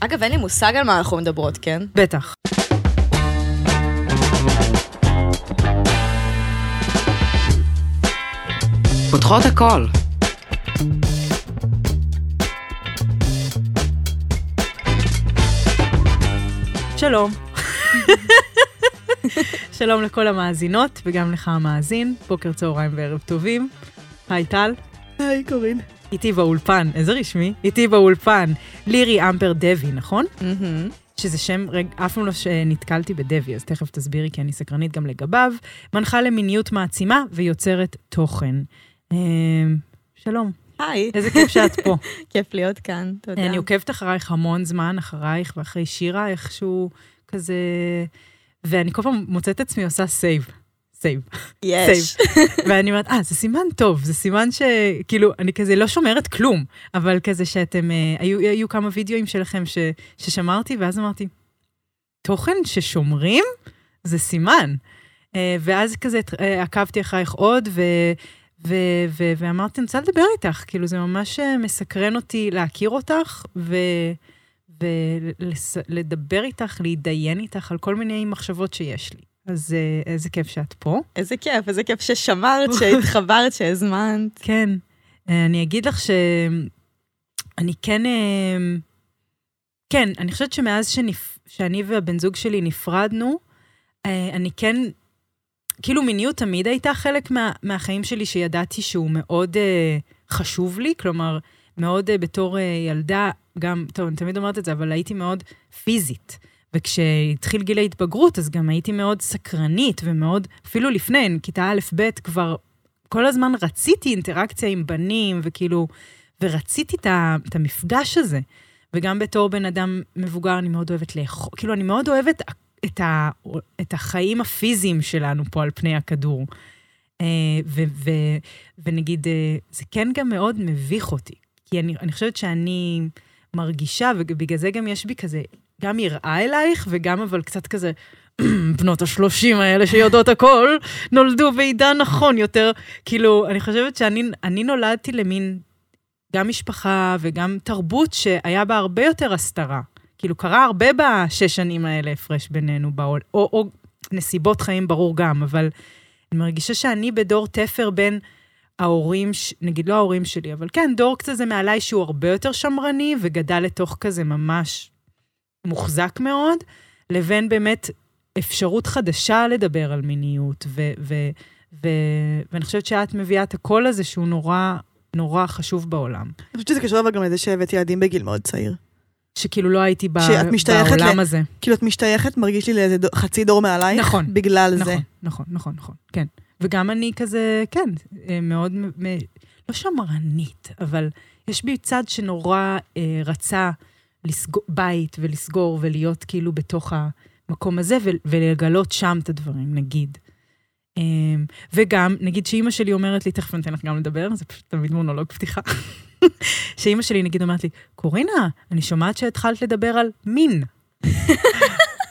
אגב, אין לי מושג על מה אנחנו מדברות, כן? בטח. פותחות הכל. שלום. שלום לכל המאזינות וגם לך המאזין, בוקר צהריים וערב טובים. היי טל. היי קורין. איתי באולפן, איזה רשמי? איתי באולפן, לירי אמבר דווי, נכון? שזה שם, רגע, אף פעם לא שנתקלתי בדווי, אז תכף תסבירי, כי אני סקרנית גם לגביו. מנחה למיניות מעצימה ויוצרת תוכן. אמ, שלום, היי. איזה כיף שאת פה. כיף להיות כאן, תודה. אני עוקבת אחרייך המון זמן, אחרייך ואחרי שירה, איכשהו כזה... ואני כל פעם מוצאת את עצמי עושה save. save. יש. ואני אומרת, אה, זה סימן טוב, זה סימן שכאילו, אני כזה לא שומרת כלום, אבל כזה שאתם, אה, היו, היו כמה וידאוים שלכם ש, ששמרתי, ואז אמרתי, תוכן ששומרים? זה סימן. אה, ואז כזה אה, עקבתי אחרייך עוד, ו... ו- ו- ואמרתי, אני רוצה לדבר איתך, כאילו זה ממש אה, מסקרן אותי להכיר אותך ולדבר איתך, להתדיין איתך על כל מיני מחשבות שיש לי. אז אה, איזה כיף שאת פה. איזה כיף, איזה כיף ששמרת, שהתחברת, שהזמנת. כן. אה, אני אגיד לך שאני כן, אה, כן, אני חושבת שמאז שנפ... שאני והבן זוג שלי נפרדנו, אני כן, כאילו מיניות תמיד הייתה חלק מה, מהחיים שלי שידעתי שהוא מאוד חשוב לי, כלומר, מאוד בתור ילדה, גם, טוב, אני תמיד אומרת את זה, אבל הייתי מאוד פיזית. וכשהתחיל גיל ההתבגרות, אז גם הייתי מאוד סקרנית ומאוד, אפילו לפני, כיתה א'-ב', כבר כל הזמן רציתי אינטראקציה עם בנים, וכאילו, ורציתי את המפגש הזה. וגם בתור בן אדם מבוגר, אני מאוד אוהבת לאכול, כאילו, אני מאוד אוהבת את, ה, את החיים הפיזיים שלנו פה על פני הכדור. ו, ו, ונגיד, זה כן גם מאוד מביך אותי, כי אני, אני חושבת שאני מרגישה, ובגלל זה גם יש בי כזה גם יראה אלייך, וגם אבל קצת כזה, בנות השלושים האלה שיודעות הכל, נולדו בעידן נכון יותר. כאילו, אני חושבת שאני נולדתי למין, גם משפחה וגם תרבות שהיה בה הרבה יותר הסתרה. כאילו, קרה הרבה בשש שנים האלה הפרש בינינו, בעול, או, או נסיבות חיים ברור גם, אבל אני מרגישה שאני בדור תפר בין ההורים, נגיד לא ההורים שלי, אבל כן, דור קצת זה מעליי שהוא הרבה יותר שמרני, וגדל לתוך כזה ממש מוחזק מאוד, לבין באמת אפשרות חדשה לדבר על מיניות, ו- ו- ו- ואני חושבת שאת מביאה את הקול הזה שהוא נורא, נורא חשוב בעולם. אני חושבת שזה קשור אבל גם לזה שהבאתי ילדים בגיל מאוד צעיר. שכאילו לא הייתי ב- בעולם ל... הזה. כאילו את משתייכת, מרגיש לי לאיזה דו, חצי דור מעלייך. נכון. בגלל נכון, זה. נכון, נכון, נכון, כן. וגם אני כזה, כן, מאוד, לא שמרנית, אבל יש בי צד שנורא אה, רצה לסגור, בית ולסגור ולהיות כאילו בתוך המקום הזה ולגלות שם את הדברים, נגיד. אמ, וגם, נגיד שאימא שלי אומרת לי, תכף אני אתן לך גם לדבר, זה פשוט תמיד מונולוג פתיחה. שאימא שלי נגיד אומרת לי, קורינה, אני שומעת שהתחלת לדבר על מין.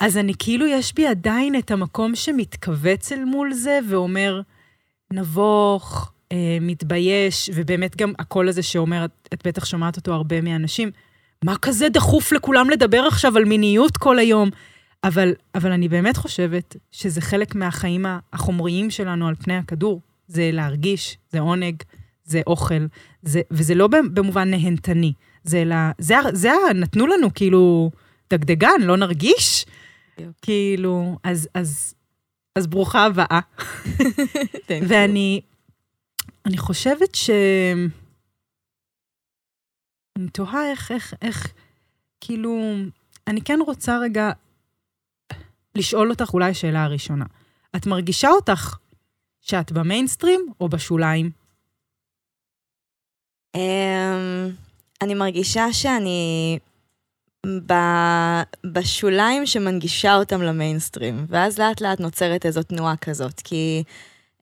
אז אני כאילו, יש בי עדיין את המקום שמתכווץ אל מול זה ואומר, נבוך, אה, מתבייש, ובאמת גם הקול הזה שאומר, את, בטח שומעת אותו הרבה מאנשים, מה כזה דחוף לכולם לדבר עכשיו על מיניות כל היום? אבל, אבל אני באמת חושבת שזה חלק מהחיים החומריים שלנו על פני הכדור. זה להרגיש, זה עונג, זה אוכל, זה, וזה לא במובן נהנתני. זה, לה, זה, זה נתנו לנו כאילו דגדגן, לא נרגיש? כאילו, אז, אז, אז ברוכה הבאה. ואני אני חושבת ש... אני תוהה איך, איך, איך, כאילו, אני כן רוצה רגע לשאול אותך אולי השאלה הראשונה. את מרגישה אותך שאת במיינסטרים או בשוליים? Um, אני מרגישה שאני. בשוליים שמנגישה אותם למיינסטרים, ואז לאט לאט נוצרת איזו תנועה כזאת, כי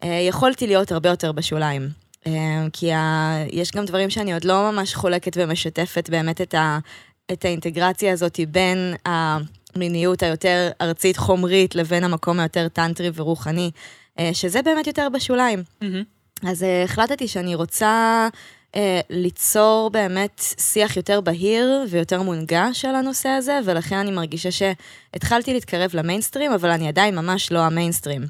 uh, יכולתי להיות הרבה יותר בשוליים. אה, כי ה... יש גם דברים שאני עוד לא ממש חולקת ומשתפת באמת את, ה... את האינטגרציה הזאת בין המיניות היותר ארצית חומרית לבין המקום היותר טנטרי ורוחני, אה, שזה באמת יותר בשוליים. Mm-hmm. אז uh, החלטתי שאני רוצה אה, ליצור באמת שיח יותר בהיר ויותר מונגש על הנושא הזה, ולכן אני מרגישה שהתחלתי להתקרב למיינסטרים, אבל אני עדיין ממש לא המיינסטרים.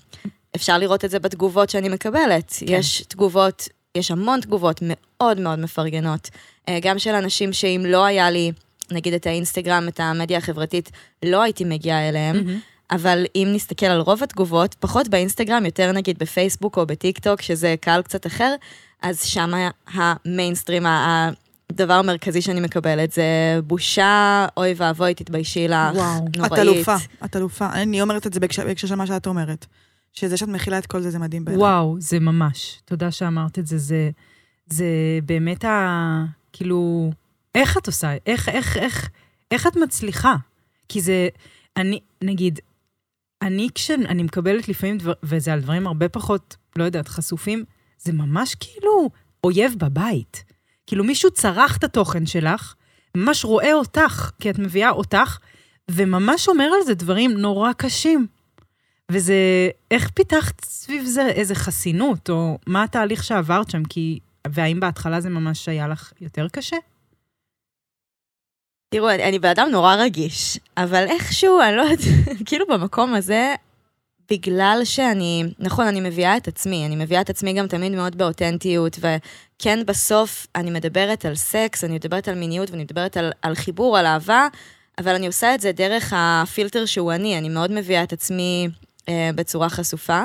אפשר לראות את זה בתגובות שאני מקבלת. כן. יש תגובות, יש המון תגובות מאוד מאוד מפרגנות, אה, גם של אנשים שאם לא היה לי, נגיד את האינסטגרם, את המדיה החברתית, לא הייתי מגיעה אליהם. מהמם. אבל אם נסתכל על רוב התגובות, פחות באינסטגרם, יותר נגיד בפייסבוק או בטיק טוק, שזה קהל קצת אחר, אז שם המיינסטרים, הדבר המרכזי שאני מקבלת זה בושה, אוי ואבוי, תתביישי לך, וואו. נוראית. את אלופה, את אלופה. אני אומרת את זה בהקשר של מה שאת אומרת. שזה שאת מכילה את כל זה, זה מדהים בעיניי. וואו, זה ממש. תודה שאמרת את זה. זה, זה באמת ה... כאילו, איך את עושה? איך, איך, איך, איך את מצליחה? כי זה, אני, נגיד, אני כשאני מקבלת לפעמים, דבר, וזה על דברים הרבה פחות, לא יודעת, חשופים, זה ממש כאילו אויב בבית. כאילו מישהו צרך את התוכן שלך, ממש רואה אותך, כי את מביאה אותך, וממש אומר על זה דברים נורא קשים. וזה, איך פיתחת סביב זה איזה חסינות, או מה התהליך שעברת שם? כי, והאם בהתחלה זה ממש היה לך יותר קשה? תראו, אני, אני בן נורא רגיש, אבל איכשהו, אני לא יודעת, כאילו במקום הזה, בגלל שאני, נכון, אני מביאה את עצמי, אני מביאה את עצמי גם תמיד מאוד באותנטיות, וכן, בסוף אני מדברת על סקס, אני מדברת על מיניות ואני מדברת על, על חיבור, על אהבה, אבל אני עושה את זה דרך הפילטר שהוא אני, אני מאוד מביאה את עצמי אה, בצורה חשופה,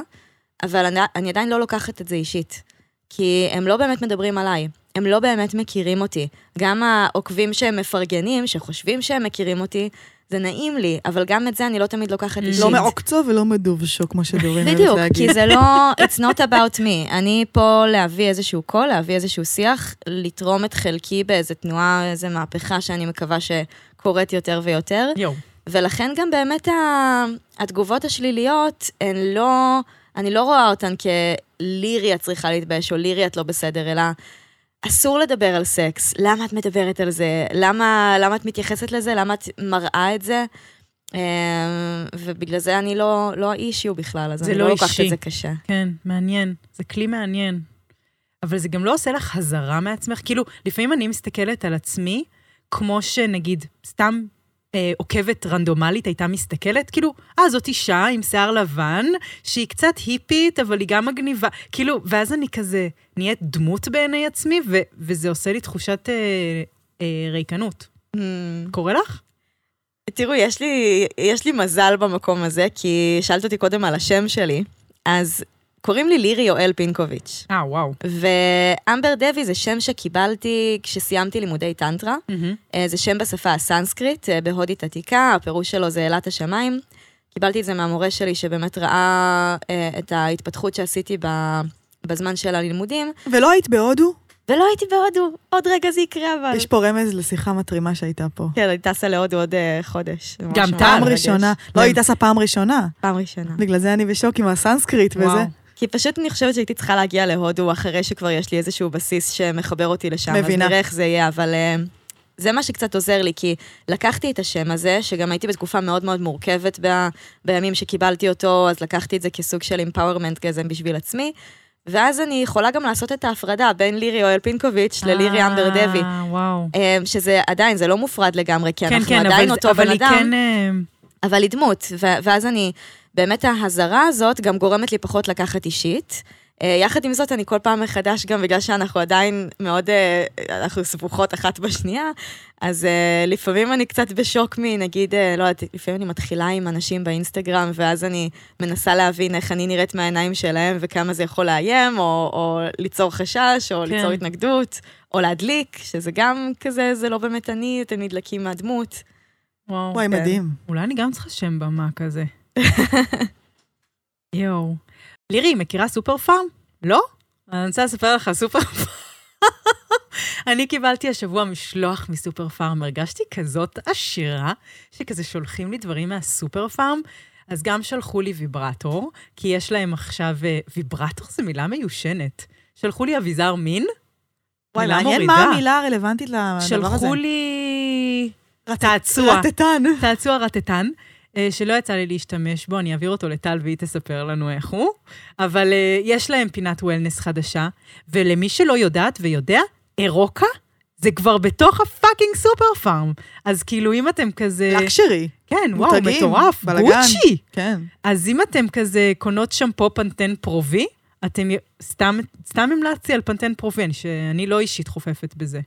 אבל אני, אני עדיין לא לוקחת את זה אישית, כי הם לא באמת מדברים עליי. הם לא באמת מכירים אותי. גם העוקבים שהם מפרגנים, שחושבים שהם מכירים אותי, זה נעים לי, אבל גם את זה אני לא תמיד לוקחת אישית. לא מעוקצו ולא מדובשו, כמו שדורין אוהבת בדיוק, להגיד. כי זה לא, it's not about me. אני פה להביא איזשהו קול, להביא איזשהו שיח, לתרום את חלקי באיזה תנועה, איזה מהפכה שאני מקווה שקורית יותר ויותר. יואו. ולכן גם באמת ה- התגובות השליליות הן לא, אני לא רואה אותן כלירי את צריכה להתבייש או לירי את לא בסדר, אלא אסור לדבר על סקס. למה את מדברת על זה? למה, למה את מתייחסת לזה? למה את מראה את זה? אה, ובגלל זה אני לא, לא האישיו בכלל, אז אני לא לא לוקחת. את זה קשה. כן, מעניין. זה כלי מעניין. אבל זה גם לא עושה לך חזרה מעצמך. כאילו, לפעמים אני מסתכלת על עצמי, כמו שנגיד, סתם אה, עוקבת רנדומלית הייתה מסתכלת, כאילו, אה, זאת אישה עם שיער לבן, שהיא קצת היפית, אבל היא גם מגניבה. כאילו, ואז אני כזה נהיית דמות בעיני עצמי, ו- וזה עושה לי תחושת אה, אה, ריקנות. Hmm. קורה לך? תראו, יש לי, יש לי מזל במקום הזה, כי שאלת אותי קודם על השם שלי, אז קוראים לי לירי יואל פינקוביץ'. אה, וואו. ואמבר דבי זה שם שקיבלתי כשסיימתי לימודי טנטרה. אה, זה שם בשפה הסנסקריט, אה, בהודית עתיקה, הפירוש שלו זה אלת השמיים. קיבלתי את זה מהמורה שלי, שבאמת ראה אה, את ההתפתחות שעשיתי ב- בזמן של הלימודים, ולא היית בהודו? ולא הייתי בהודו, עוד רגע זה יקרה אבל. יש פה רמז לשיחה מתרימה שהייתה פה. כן, אני טסה להודו עוד חודש. גם. פעם. ראשונה. לא, היא טסה פעם ראשונה. פעם ראשונה. בגלל זה אני בשוק עם הסנסקריט וזה. כי פשוט אני חושבת שהייתי צריכה להגיע להודו אחרי שכבר יש לי איזשהו בסיס שמחבר אותי לשם. מבינה. אז נראה איך זה יהיה, אבל אה, זה מה שקצת עוזר לי, כי לקחתי את השם הזה, שגם הייתי בתקופה מאוד מאוד מורכבת ב, בימים שקיבלתי אותו, אז לקחתי את זה כסוג של אימפאורמנט כזה בשביל עצמי. ואז אני יכולה גם לעשות את ההפרדה בין לירי אוהל פינקוביץ' ללירי אמבר דבי. אה, וואו. אה, שזה עדיין, זה לא מופרד לגמרי, כי כן, אנחנו כן, עדיין אבל, אותו אבל בן אדם. כן... אה, אבל היא דמות, ו- ואז אני, באמת ההזרה הזאת גם גורמת לי פחות לקחת אישית. אה, יחד עם זאת, אני כל פעם מחדש, גם בגלל שאנחנו עדיין מאוד, אה, אנחנו סבוכות אחת בשנייה, אז אה, לפעמים אני קצת בשוק מנגיד, לא יודעת, לפעמים אני מתחילה עם אנשים באינסטגרם, ואז אני מנסה להבין איך אני נראית מהעיניים שלהם, וכמה זה יכול לאיים, או, או ליצור חשש, או כן. ליצור התנגדות, או להדליק, שזה גם כזה, זה לא באמת אני, אתם נדלקים מהדמות. וואו. וואי, כן. מדהים. אולי אני גם צריכה שם במה כזה. יואו. לירי, מכירה סופר פארם? לא? אני רוצה לספר לך, סופר פארם. אני קיבלתי השבוע משלוח מסופר פארם, הרגשתי כזאת עשירה, שכזה שולחים לי דברים מהסופר פארם, אז גם שלחו לי ויברטור, כי יש להם עכשיו, אה, ויברטור זו מילה מיושנת. שלחו לי אביזר מין, וואי, מעניין. מה המילה הרלוונטית לדבר הזה. שלחו לי צעצוע. רטטן. צעצוע רטטן, אה, שלא יצא לי להשתמש בו, אני אעביר אותו לטל והיא תספר לנו איך הוא, אבל אה, יש להם פינת wellness חדשה, ולמי שלא יודעת ויודע, יוריקה, זה כבר בתוך ה fucking סופר פארם. אז כאילו, אם אתם כזה... לקשרי. כן, וואו, מותגים, מטורף, בלאגן. גוצ'י. כן. אז אם אתם כזה קונות שמפו פנטן Pro-V, אתם סתם, סתם המלצתי על פנטן Pro-V, אני- שאני לא אישית חופפת בזה.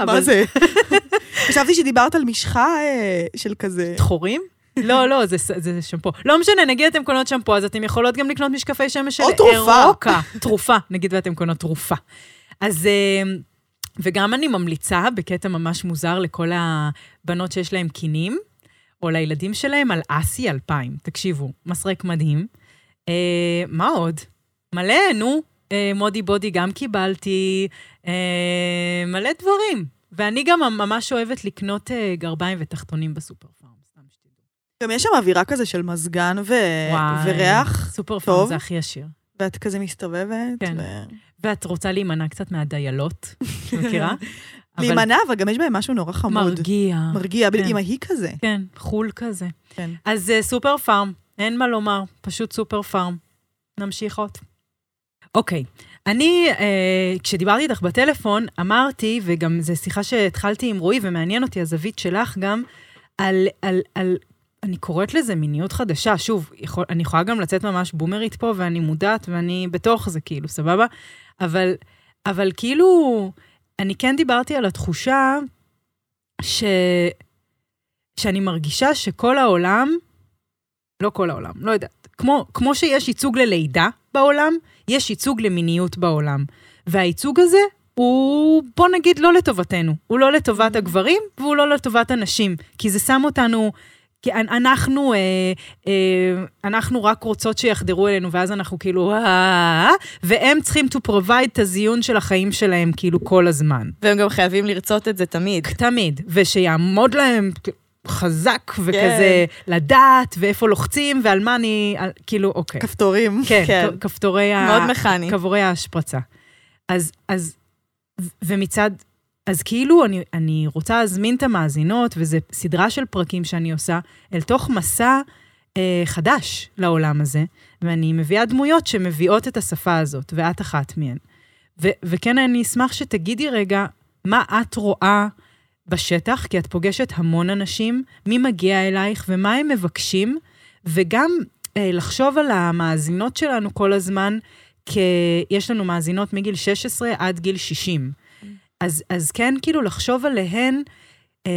מה זה? חשבתי שדיברת על משחה אה, של כזה... טחורים? לא, לא, זה, שמפו. לא משנה, נגיד אתם קונות שמפו, אז אתם יכולות גם לקנות משקפי שמש של תרופה. אירוקה. תרופה, נגיד ואתם קונות תרופה. אז, אה, וגם אני ממליצה, בקטע ממש מוזר לכל הבנות שיש להן קינים, או לילדים שלהם, על אסי 2000. תקשיבו, מסרק מדהים. אה, מה עוד? מלא, נו. אה, מודי בודי גם קיבלתי, אה, מלא דברים. ואני גם ממש אוהבת לקנות אה, גרביים ותחתונים בסופר פארם, סתם שתדעו. גם יש שם אווירה כזה של מזגן ו... וואי, וריח, סופר פארם. זה הכי עשיר. ואת כזה מסתובבת. כן. ו... ואת רוצה להימנע קצת מהדיילות, מכירה? אבל להימנע, אבל גם יש בהם משהו נורא חמוד. מרגיע. מרגיע, כן. עם ההיא כזה. כן, חול כזה. כן. אז אה, סופר פארם, אין מה לומר, פשוט סופר פארם. נמשיך עוד. אוקיי, אני, אה, כשדיברתי איתך בטלפון, אמרתי, וגם זו שיחה שהתחלתי עם רועי, ומעניין אותי הזווית שלך גם, על, על, על, אני קוראת לזה מיניות חדשה. שוב, יכול, אני יכולה גם לצאת ממש בומרית פה, ואני מודעת, ואני בתוך זה, כאילו, סבבה? אבל, אבל כאילו, אני כן דיברתי על התחושה ש... שאני מרגישה שכל העולם, לא כל העולם, לא יודעת, כמו, כמו שיש ייצוג ללידה בעולם, יש ייצוג למיניות בעולם. והייצוג הזה הוא, בוא נגיד, לא לטובתנו. הוא לא לטובת הגברים והוא לא לטובת הנשים. כי זה שם אותנו, כי אנ- אנחנו, אה, אה, אנחנו רק רוצות שיחדרו אלינו, ואז אנחנו כאילו, אה, אה, אה, והם צריכים to provide את הזיון של החיים שלהם כאילו כל הזמן. והם גם חייבים לרצות את זה תמיד. תמיד, ושיעמוד להם חזק וכזה לדעת ואיפה לוחצים ועל מה אני, על, כאילו, אוקיי. כפתורים. כן, כן. כ- כפתורי ה... מאוד מכני. כבורי ההשפרצה. אז, אז, ומצד, אז כאילו אני, אני רוצה להזמין את המאזינות, וזו סדרה של פרקים שאני עושה, אל תוך מסע אה, חדש לעולם הזה, ואני מביאה דמויות שמביאות את השפה הזאת, ואת אחת מהן. ו- וכן, אני אשמח שתגידי רגע, מה את רואה בשטח, כי את פוגשת המון אנשים, מי מגיע אלייך ומה הם מבקשים, וגם אה, לחשוב על המאזינות שלנו כל הזמן, כי יש לנו מאזינות מגיל 16 עד גיל 60. אז, אז כן, כאילו, לחשוב עליהן, אה,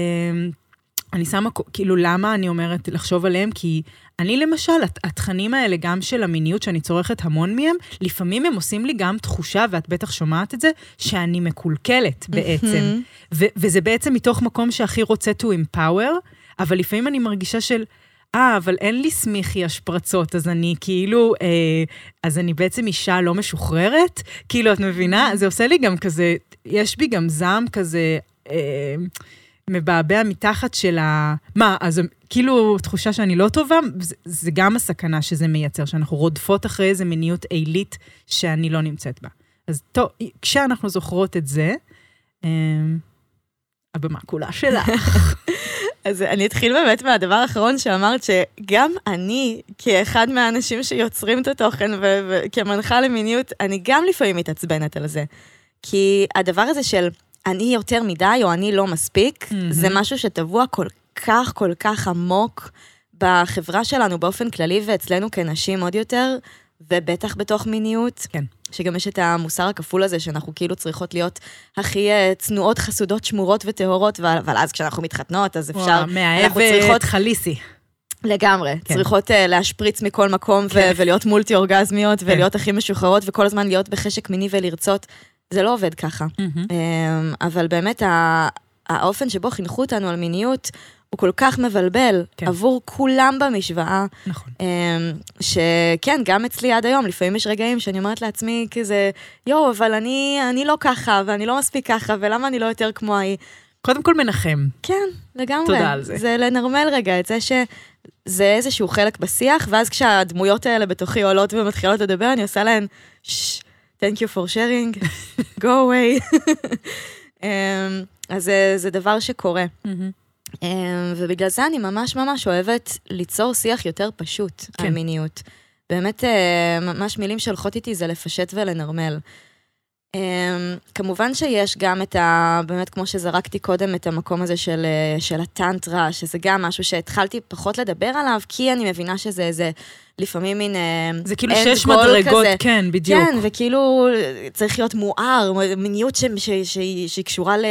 אני שמה, כאילו, למה אני אומרת לחשוב עליהם? כי אני למשל, הת- התכנים האלה, גם של המיניות שאני צורכת המון מהם, לפעמים הם עושים לי גם תחושה, ואת בטח שומעת את זה, שאני מקולקלת בעצם. ו- וזה בעצם מתוך מקום שהכי רוצה to empower, אבל לפעמים אני מרגישה של, אה, אבל אין לי סמיכי השפרצות, אז אני כאילו, אה, אז אני בעצם אישה לא משוחררת? כאילו, את מבינה? זה עושה לי גם כזה, יש בי גם זעם כזה, אה, מבעבע מתחת של ה... מה, אז כאילו תחושה שאני לא טובה, זה, זה גם הסכנה שזה מייצר, שאנחנו רודפות אחרי איזה מיניות עילית שאני לא נמצאת בה. אז טוב, כשאנחנו זוכרות את זה, אה, הבמה כולה שלך. אז אני אתחיל באמת מהדבר האחרון שאמרת, שגם אני, כאחד מהאנשים שיוצרים את התוכן וכמנחה למיניות, אני גם לפעמים מתעצבנת על זה. כי הדבר הזה של אני יותר מדי או אני לא מספיק, מהמם. זה משהו שטבוע כל כך כל כך עמוק בחברה שלנו באופן כללי, ואצלנו כנשים עוד יותר, ובטח בתוך מיניות. כן. שגם יש את המוסר הכפול הזה, שאנחנו כאילו צריכות להיות הכי אה, צנועות, חסודות, שמורות וטהורות, אבל, אז כשאנחנו מתחתנות, אז אפשר, צריכות מאהבת חליסי. לגמרי, כן. צריכות uh, להשפריץ מכל מקום ו- כן. ולהיות מולטי אורגזמיות, כן. ולהיות הכי משוחררות, וכל הזמן להיות בחשק מיני ולרצות. זה לא עובד ככה. אמ, אבל באמת, האופן שבו חינכו אותנו על מיניות, הוא כל כך מבלבל כן. עבור כולם במשוואה, נכון. אמ, שכן, גם אצלי עד היום, לפעמים יש רגעים שאני אומרת לעצמי כזה, יואו, אבל אני, אני לא ככה, ואני לא מספיק ככה, ולמה אני לא יותר כמו ההיא? קודם כל מנחם. כן, לגמרי. תודה על זה. זה לנרמל רגע את זה שזה איזשהו חלק בשיח, ואז כשהדמויות האלה בתוכי עולות ומתחילות לדבר, אני עושה להן, ששש, thank you for sharing, go away. אמ, אז זה, זה דבר שקורה. מהמם. אמ, ובגלל זה אני ממש ממש אוהבת ליצור שיח יותר פשוט כן. על מיניות. באמת, אה, ממש מילים שהולכות איתי זה לפשט ולנרמל. אמ, כמובן שיש גם את ה... באמת, כמו שזרקתי קודם, את המקום הזה של, אה, של הטנטרה, שזה גם משהו שהתחלתי פחות לדבר עליו, כי אני מבינה שזה איזה, לפעמים מין... אה, זה כאילו שש מדרגות, כזה. כן, בדיוק. כן, וכאילו צריך להיות מואר, מיניות ש, ש, ש, שהיא קשורה ל,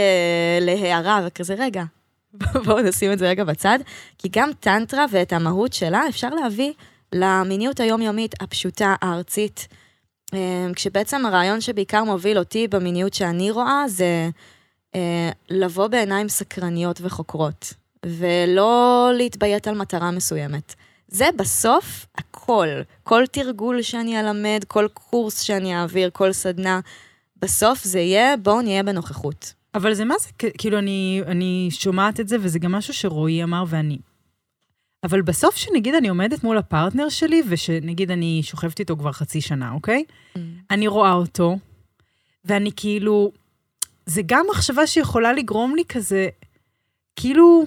להערה, וכזה, רגע, בואו נשים את זה רגע בצד, כי גם טנטרה ואת המהות שלה אפשר להביא למיניות היומיומית הפשוטה, הארצית. אה, כשבעצם הרעיון שבעיקר מוביל אותי במיניות שאני רואה, זה אה, לבוא בעיניים סקרניות וחוקרות, ולא להתביית על מטרה מסוימת. זה בסוף הכל. כל תרגול שאני אלמד, כל קורס שאני אעביר, כל סדנה, בסוף זה יהיה, בואו נהיה בנוכחות. אבל זה מה זה, כאילו, אני, אני שומעת את זה, וזה גם משהו שרועי אמר ואני. אבל בסוף, שנגיד אני עומדת מול הפרטנר שלי, ושנגיד אני שוכבת איתו כבר חצי שנה, אוקיי? אני רואה אותו, ואני כאילו... זה גם מחשבה שיכולה לגרום לי כזה, כאילו...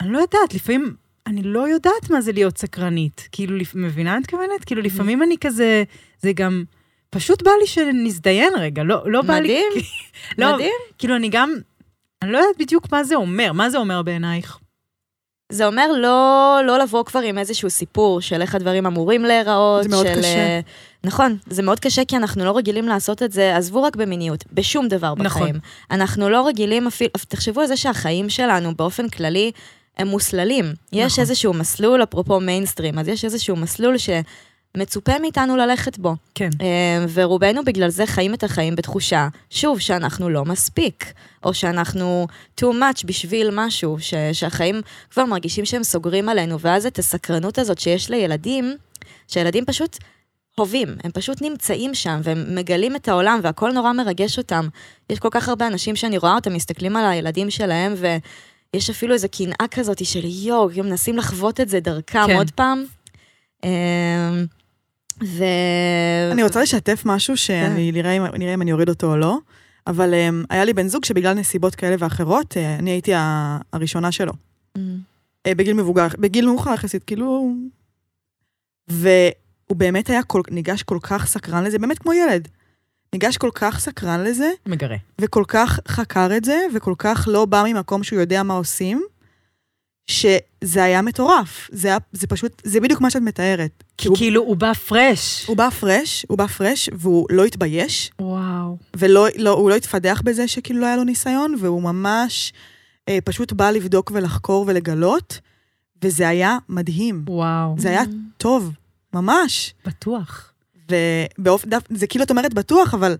אני לא יודעת, לפעמים אני לא יודעת מה זה להיות סקרנית. כאילו, מבינה את מתכוונת? כאילו, לפעמים אני כזה... זה גם... פשוט בא לי שנזדיין רגע, לא, לא בא לי... מדהים, לא, מדהים. כאילו, אני גם... אני לא יודעת בדיוק מה זה אומר. מה זה אומר בעינייך? זה אומר לא, לא לבוא כבר עם איזשהו סיפור של איך הדברים אמורים להיראות. זה מאוד של, קשה. אה, נכון, זה מאוד קשה כי אנחנו לא רגילים לעשות את זה, עזבו רק במיניות, בשום דבר נכון. בחיים. אנחנו לא רגילים אפילו, תחשבו על זה שהחיים שלנו באופן כללי הם מוסללים. יש נכון. איזשהו מסלול, אפרופו מיינסטרים, אז יש איזשהו מסלול שמצופה מאיתנו ללכת בו. כן. אה, ורובנו בגלל זה חיים את החיים בתחושה, שוב, שאנחנו לא מספיק, או שאנחנו too much בשביל משהו, ש- שהחיים כבר מרגישים שהם סוגרים עלינו, ואז את הסקרנות הזאת שיש לילדים, שהילדים פשוט הווים, הם פשוט נמצאים שם, והם מגלים את העולם, והכל נורא מרגש אותם. יש כל כך הרבה אנשים שאני רואה אותם מסתכלים על הילדים שלהם, ויש אפילו איזו קנאה כזאת של יואו, הם מנסים לחוות את זה דרכם כן. עוד פעם. ו... אני רוצה לשתף משהו שאני נראה אם, נראה אם אני אוריד אותו או לא, אבל um, היה לי בן זוג שבגלל נסיבות כאלה ואחרות, uh, אני הייתי ה- הראשונה שלו. Mm. uh, בגיל מבוגר, בגיל מאוחר יחסית, כאילו... והוא באמת היה כל, ניגש כל כך סקרן לזה, באמת כמו ילד. ניגש כל כך סקרן לזה, מגרה. וכל כך חקר את זה, וכל כך לא בא ממקום שהוא יודע מה עושים, שזה היה מטורף. זה, היה, זה פשוט, זה בדיוק מה שאת מתארת. כי הוא, כאילו הוא בא פרש. הוא בא פרש, הוא בא פרש, והוא לא התבייש, וואו. ולא, לא, לא התפדח בזה שכאילו לא היה לו ניסיון, והוא ממש אה, פשוט בא לבדוק ולחקור ולגלות, וזה היה מדהים. וואו. זה היה טוב, ממש. בטוח. ובאופן, זה כאילו את אומרת בטוח, אבל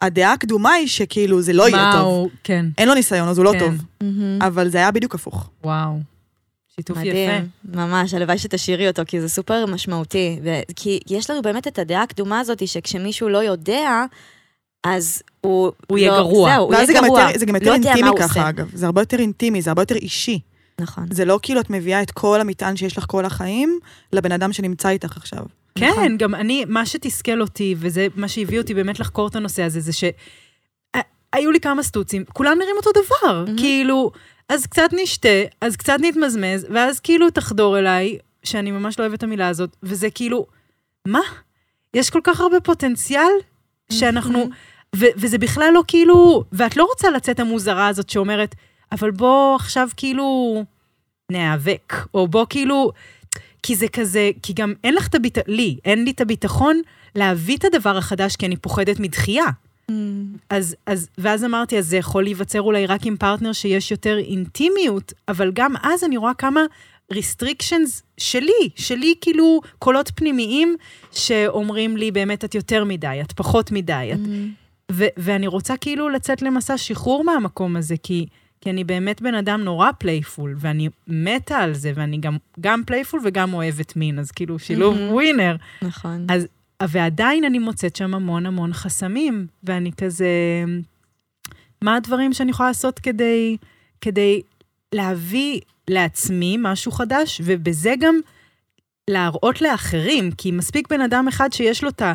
הדעה הקדומה היא שכאילו זה לא יהיה טוב. הוא- כן. אין לו ניסיון, אז הוא לא כן. טוב. מהמם. אבל זה היה בדיוק הפוך. וואו. שיתוף יפה. מדהים, ממש, הלוואי שתשאירי אותו, כי זה סופר משמעותי. ו- כי יש לנו באמת את הדעה הקדומה הזאת, שכשמישהו לא יודע, אז הוא... הוא יהיה לא, גרוע. זהו, הוא זה יהיה גם גרוע. יותר, זה גם יותר לא אינטימי ככה, עושה. אגב. זה הרבה יותר אינטימי, זה הרבה יותר אישי. נכון. זה לא כאילו את מביאה את כל המטען שיש לך כל החיים לבן אדם שנמצא איתך עכשיו. כן, נכון? גם אני, מה שתסכל אותי, וזה מה שהביא אותי באמת לחקור את הנושא הזה, זה שהיו לי כמה סטוצים, כולם נראים אותו דבר. מהמם. כאילו, אז קצת נשתה, אז קצת נתמזמז, ואז כאילו תחדור אליי, שאני ממש לא אוהבת את המילה הזאת, וזה כאילו, מה? יש כל כך הרבה פוטנציאל שאנחנו... ו- וזה בכלל לא כאילו... ואת לא רוצה לצאת המוזרה הזאת שאומרת, אבל בוא עכשיו כאילו ניאבק, או בוא כאילו... כי זה כזה, כי גם אין לך את הביטחון, לי, אין לי את הביטחון להביא את הדבר החדש, כי אני פוחדת מדחייה. אז, אז, ואז אמרתי, אז זה יכול להיווצר אולי רק עם פרטנר שיש יותר אינטימיות, אבל גם אז אני רואה כמה restrictions שלי, שלי כאילו קולות פנימיים שאומרים לי, באמת, את יותר מדי, את פחות מדי. את... ו- ואני רוצה כאילו לצאת למסע שחרור מהמקום הזה, כי, כי אני באמת בן אדם נורא playful, ואני מתה על זה, ואני גם, גם playful וגם אוהבת מין, אז כאילו שילוב מהמם. winner. נכון. אז, ועדיין אני מוצאת שם המון המון חסמים, ואני כזה, מה הדברים שאני יכולה לעשות כדי, כדי להביא לעצמי משהו חדש, ובזה גם להראות לאחרים, כי מספיק בן אדם אחד שיש לו את ה...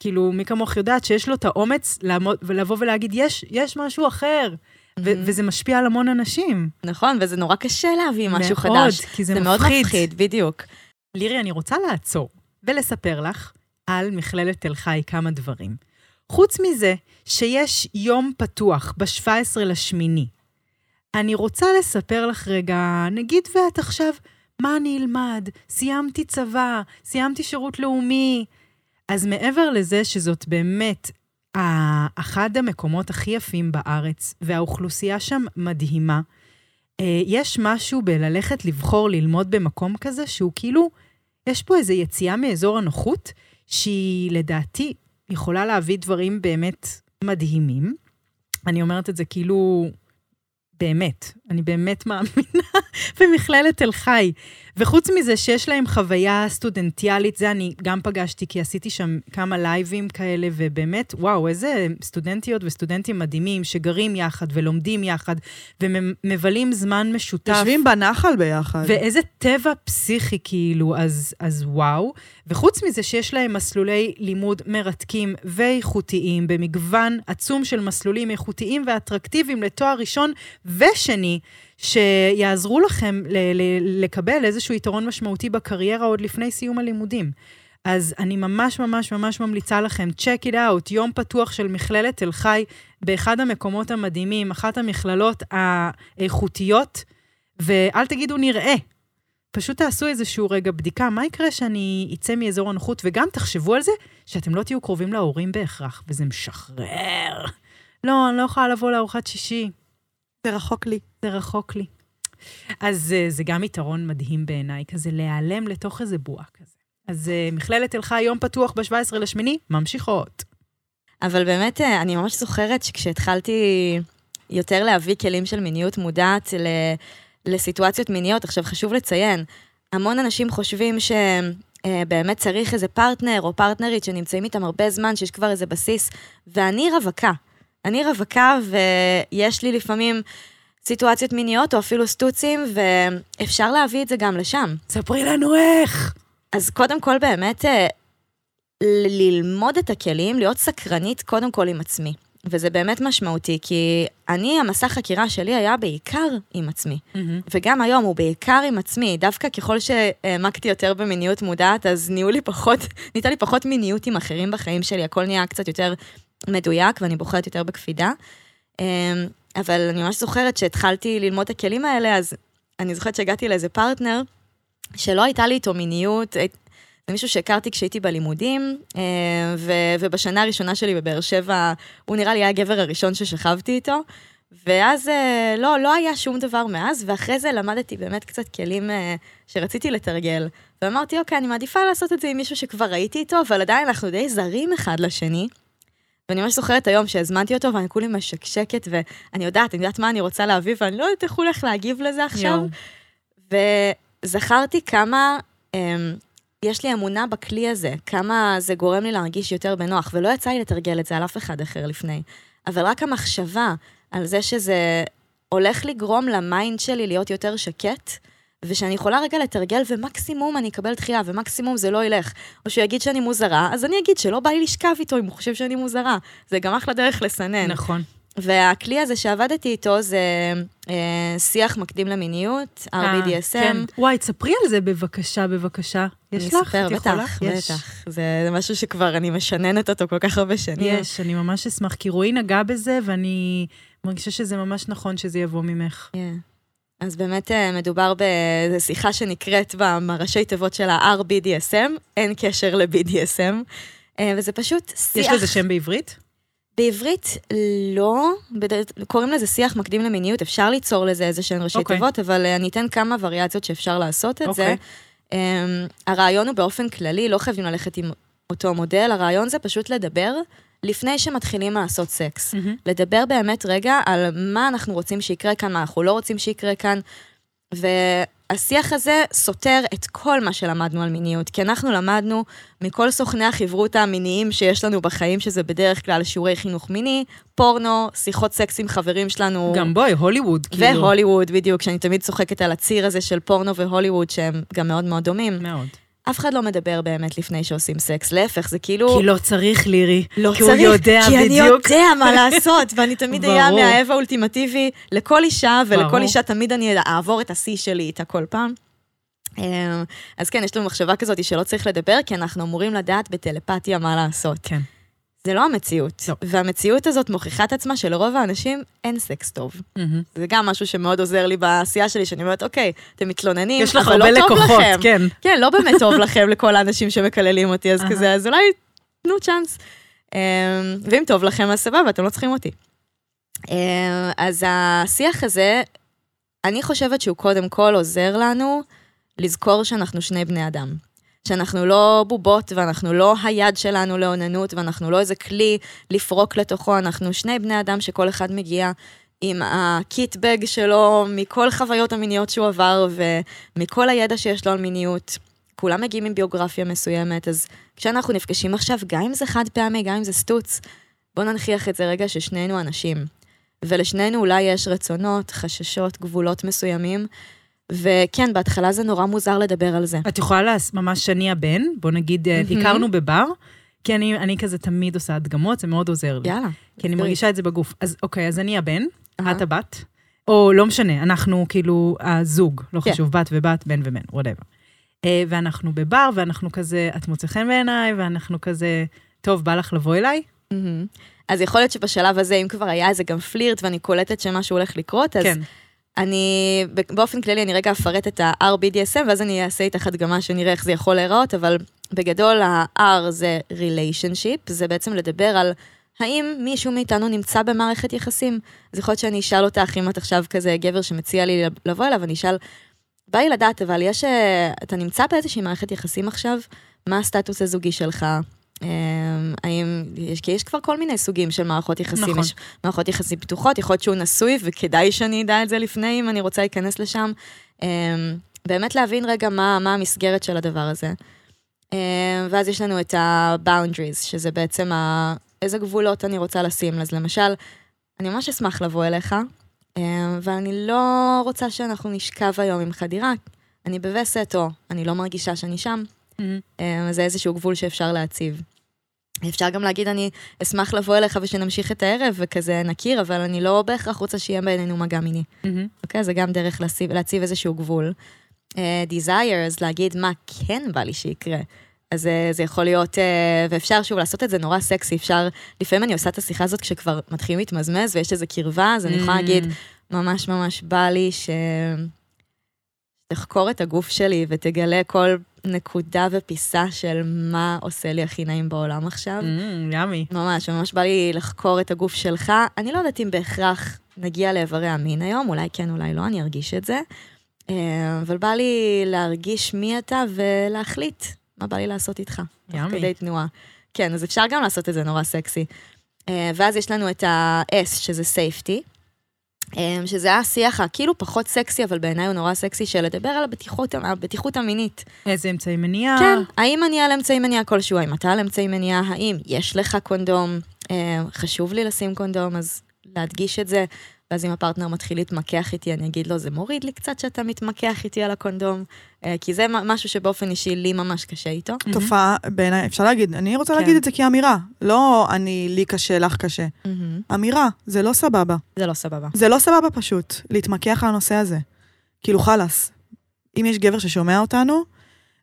כאילו, מי כמוך יודעת שיש לו את האומץ לעמוד, ולבוא ולהגיד, יש, יש משהו אחר, וזה משפיע על המון אנשים. נכון, וזה נורא קשה להביא משהו מאוד, חדש. כי זה, זה מאוד מפחיד. מפחיד, בדיוק. לירי, אני רוצה לעצור ולספר לך על מכללת תל חי כמה דברים. חוץ מזה שיש יום פתוח ב-17 לשמיני, אני רוצה לספר לך רגע, נגיד ואת עכשיו, מה אני אלמד? סיימתי צבא, סיימתי שירות לאומי. אז מעבר לזה שזאת באמת אחד המקומות הכי יפים בארץ, והאוכלוסייה שם מדהימה, אה, יש משהו בללכת לבחור ללמוד במקום כזה, שהוא כאילו, יש פה איזו יציאה מאזור הנוחות, שהיא לדעתי יכולה להביא דברים באמת מדהימים. אני אומרת את זה כאילו, באמת, אני באמת מאמינה במכללת תל חי. וחוץ מזה שיש להם חוויה סטודנטיאלית, זה אני גם פגשתי, כי עשיתי שם כמה לייבים כאלה, ובאמת, וואו, איזה סטודנטיות וסטודנטים מדהימים, שגרים יחד ולומדים יחד, ומבלים זמן משותף. יושבים בנחל ביחד. ואיזה טבע פסיכי כאילו, אז, אז וואו. וחוץ מזה שיש להם מסלולי לימוד מרתקים ואיכותיים, במגוון עצום של מסלולים איכותיים ואטרקטיביים לתואר ראשון ושני, שיעזרו לכם לקבל איזשהו יתרון משמעותי בקריירה עוד לפני סיום הלימודים. אז אני ממש ממש ממש ממליצה לכם, check it out, יום פתוח של מכללת תל חי, באחד המקומות המדהימים, אחת המכללות האיכותיות, ואל תגידו נראה. פשוט תעשו איזשהו רגע בדיקה, מה יקרה שאני אצא מאזור הנוחות, וגם תחשבו על זה שאתם לא תהיו קרובים להורים בהכרח, וזה משחרר. לא, אני לא יכולה לבוא לארוחת שישי, זה רחוק לי. זה רחוק לי. אז אה, זה גם יתרון מדהים בעיניי, כזה להיעלם לתוך איזה בועה כזה. אז אה, מכללת תל חי, יום פתוח ב-17 לשמיני, ממשיכות. אבל באמת, אה, אני ממש זוכרת שכשהתחלתי יותר להביא כלים של מיניות מודעת ל... לסיטואציות מיניות, עכשיו חשוב לציין, המון אנשים חושבים שבאמת צריך איזה פרטנר או פרטנרית שנמצאים איתם הרבה זמן, שיש כבר איזה בסיס, ואני רווקה. אני רווקה ויש לי לפעמים סיטואציות מיניות או אפילו סטוצים, ואפשר להביא את זה גם לשם. ספרי לנו איך. אז קודם כל באמת אה, ללמוד את הכלים, להיות סקרנית קודם כל עם עצמי. וזה באמת משמעותי, כי אני, המסע חקירה שלי היה בעיקר עם עצמי. וגם היום הוא בעיקר עם עצמי. דווקא ככל שהעמקתי יותר במיניות מודעת, אז נהיו לי פחות, נהייתה לי פחות מיניות עם אחרים בחיים שלי, הכל נהיה קצת יותר מדויק, ואני בוחרת יותר בקפידה. אמ, אבל אני ממש זוכרת שהתחלתי ללמוד את הכלים האלה, אז אני זוכרת שהגעתי לאיזה פרטנר, שלא הייתה לי איתו מיניות, זה מישהו שהכרתי כשהייתי בלימודים, אה, ו- ובשנה הראשונה שלי בבאר שבע, הוא נראה לי היה הגבר הראשון ששכבתי איתו, ואז אה, לא, לא היה שום דבר מאז, ואחרי זה למדתי באמת קצת כלים אה, שרציתי לתרגל. ואמרתי, אוקיי, אני מעדיפה לעשות את זה עם מישהו שכבר ראיתי איתו, אבל עדיין אנחנו די זרים אחד לשני. ואני ממש זוכרת היום שהזמנתי אותו, ואני כולי משקשקת, ואני יודעת, אני יודעת מה אני רוצה להביא, ואני לא יודעת איך הוא הולך להגיב לזה עכשיו. יואו. וזכרתי כמה אמ, יש לי אמונה בכלי הזה, כמה זה גורם לי להרגיש יותר בנוח, ולא יצא לי לתרגל את זה על אף אחד אחר לפני. אבל רק המחשבה על זה שזה הולך לגרום ל mind שלי להיות יותר שקט, ושאני יכולה רגע לתרגל, ומקסימום אני אקבל דחייה, ומקסימום זה לא ילך. או שהוא יגיד שאני מוזרה, אז אני אגיד שלא בא לי לשכב איתו אם הוא חושב שאני מוזרה. זה גם אחלה דרך לסנן. נכון. והכלי הזה שעבדתי איתו זה אה, שיח מקדים למיניות, אה, RBDSM. כן. וואי, תספרי על זה בבקשה, בבקשה. יש לך? את יכולה? בטח, יש. בטח. זה משהו שכבר אני משננת אותו כל כך הרבה שנים. יש, אני ממש אשמח, כי רועי נגע בזה, ואני מרגישה שזה ממש נכון שזה יבוא ממך. כן. אז באמת אה, מדובר באיזו שיחה שנקראת בראשי תיבות של ה-RBDSM, אין קשר ל-BDSM, אה, וזה פשוט שיח... יש לזה שם בעברית? בעברית לא, קוראים לזה שיח מקדים למיניות, אפשר ליצור לזה איזה שהן ראשי אוקיי. תיבות, אבל אה, אני אתן כמה וריאציות שאפשר לעשות את זה. אוקיי. Um, הרעיון הוא באופן כללי, לא חייבים ללכת עם אותו מודל, הרעיון זה פשוט לדבר לפני שמתחילים לעשות סקס. מהמם. לדבר באמת רגע על מה אנחנו רוצים שיקרה כאן, מה אנחנו לא רוצים שיקרה כאן. והשיח הזה סותר את כל מה שלמדנו על מיניות, כי אנחנו למדנו מכל סוכני החברות המיניים שיש לנו בחיים, שזה בדרך כלל שיעורי חינוך מיני, פורנו, שיחות סקס עם חברים שלנו. גם בואי, הוליווד, כאילו. והוליווד, בדיוק, שאני תמיד צוחקת על הציר הזה של פורנו והוליווד, שהם גם מאוד מאוד דומים. מאוד. אף אחד לא מדבר באמת לפני שעושים סקס, להפך, זה כאילו... כי לא צריך לירי. לא כי הוא יודע כי אני בדיוק. יודע מה לעשות, ואני תמיד אהיה. המאהב האולטימטיבי לכל אישה, ולכל ברור. אישה תמיד אני אעבור את השיא שלי איתה כל פעם. אמ, אז כן, יש לנו מחשבה כזאת שלא צריך לדבר, כי אנחנו אמורים לדעת בטלפתיה מה לעשות. כן. זה לא המציאות. לא. והמציאות הזאת מוכיחה את עצמה שלרוב האנשים אין סקס טוב. מהמם. זה גם משהו שמאוד עוזר לי בעשייה שלי, שאני אומרת, אוקיי, אתם מתלוננים, יש לך אבל הרבה לא טוב לקוחות, לכם. כן. כן, לא באמת טוב לכם לכל האנשים שמקללים אותי, אז. כזה, אז אולי תנו צ'אנס. אמ, ואם טוב לכם, אז סבבה, אתם לא צריכים אותי. אמ, אז השיח הזה, אני חושבת שהוא קודם כל עוזר לנו לזכור שאנחנו שני בני אדם. שאנחנו לא בובות ואנחנו לא היד שלנו לאוננות ואנחנו לא איזה כלי לפרוק לתוכו, אנחנו שני בני אדם שכל אחד מגיע עם הקיטבג שלו מכל חוויות המיניות שהוא עבר ומכל הידע שיש לו על מיניות. כולם מגיעים עם ביוגרפיה מסוימת, אז כשאנחנו נפגשים עכשיו, גם אם זה חד פעמי, גם אם זה סטוץ, בואו ננכיח את זה רגע ששנינו אנשים. ולשנינו אולי יש רצונות, חששות, גבולות מסוימים, וכן, בהתחלה זה נורא מוזר לדבר על זה. את יכולה להס... ממש אני הבן, בוא נגיד, אה, מהמם. הכרנו בבר, כי אני, אני כזה תמיד עושה הדגמות, זה מאוד עוזר לי. יאללה. כי אני. מרגישה את זה בגוף. אז אוקיי, אז אני הבן, אהה. את הבת, או לא משנה, אנחנו כאילו הזוג, לא כן. חשוב, בת ובת, בן ובן, whatever. ואנחנו בבר, ואנחנו כזה, את מוצא חן בעיניי, ואנחנו כזה, טוב, בא לך לבוא אליי? מהמם. אז יכול להיות שבשלב הזה, אם כבר היה איזה גם פלירט ואני קולטת שמשהו הולך לקרות, אז כן. אני, באופן כללי, אני רגע אפרט את ה-RBDSM, ואז אני אעשה איתך הדגמה שנראה איך זה יכול להיראות, אבל בגדול ה-R זה Relationship, זה בעצם לדבר על האם מישהו מאיתנו נמצא במערכת יחסים. אז יכול להיות שאני אשאל אותך, אם את עכשיו כזה גבר שמציע לי לבוא אליו, אני אשאל, בא לי לדעת, אבל יש, אה, אתה נמצא באיזושהי מערכת יחסים עכשיו? מה הסטטוס הזוגי שלך? אה, האם, יש, כי יש כבר כל מיני סוגים של מערכות יחסים. נכון. יש מערכות יחסים פתוחות, יכול להיות שהוא נשוי, וכדאי שאני אדע את זה לפני, אם אני רוצה להיכנס לשם. אה, באמת להבין רגע מה, מה המסגרת של הדבר הזה. אה, ואז יש לנו את ה-boundaries, שזה בעצם ה... איזה גבולות אני רוצה לשים. אז למשל, אני ממש אשמח לבוא אליך, ואני לא רוצה שאנחנו נשכב היום עם חדירה. אני בווסת, או אני לא מרגישה שאני שם. אה, זה איזשהו גבול שאפשר להציב. אפשר גם להגיד, אני אשמח לבוא אליך ושנמשיך את הערב וכזה נכיר, אבל אני לא בהכרח רוצה שיהיה בינינו מגע מיני. מהמם. אוקיי? זה גם דרך להציב, להציב איזשהו גבול. Uh, desires, להגיד מה כן בא לי שיקרה. אז uh, זה יכול להיות, uh, ואפשר שוב לעשות את זה נורא סקסי, אפשר, לפעמים אני עושה את השיחה הזאת כשכבר מתחילים להתמזמז ויש איזו קרבה, אז אני יכולה להגיד, ממש ממש בא לי ש... תחקור את הגוף שלי ותגלה כל נקודה ופיסה של מה עושה לי הכי נעים בעולם עכשיו. מהמם, ימי. ממש, ממש בא לי לחקור את הגוף שלך. אני לא יודעת אם בהכרח נגיע לאיברי המין היום, אולי כן, אולי לא, אני ארגיש את זה. אה, אבל בא לי להרגיש מי אתה ולהחליט מה בא לי לעשות איתך. ימי. כדי תנועה. כן, אז אפשר גם לעשות את זה נורא סקסי. אה, ואז יש לנו את ה-S, שזה safety, אה, שזה השיח הכאילו פחות סקסי, אבל בעיניי הוא נורא סקסי, של לדבר על הבטיחות, הבטיחות המינית. איזה אמצעי מניעה? כן, האם אני על אמצעי מניעה כלשהו, האם אתה על אמצעי מניעה, האם יש לך קונדום, אה, חשוב לי לשים קונדום, אז להדגיש את זה, ואז אם הפרטנר מתחיל להתמקח איתי, אני אגיד לו, זה מוריד לי קצת שאתה מתמקח איתי על הקונדום, אה, כי זה משהו שבאופן אישי לי ממש קשה איתו. מהמם. תופעה, בעיניי, אפשר להגיד, אני רוצה כן. להגיד את זה כאמירה. לא אני, לי קשה, לך קשה. מהמם. אמירה, זה לא סבבה. זה לא סבבה. זה לא סבבה פשוט, להתמקח על הנושא הזה. כאילו, חלאס. אם יש גבר ששומע אותנו,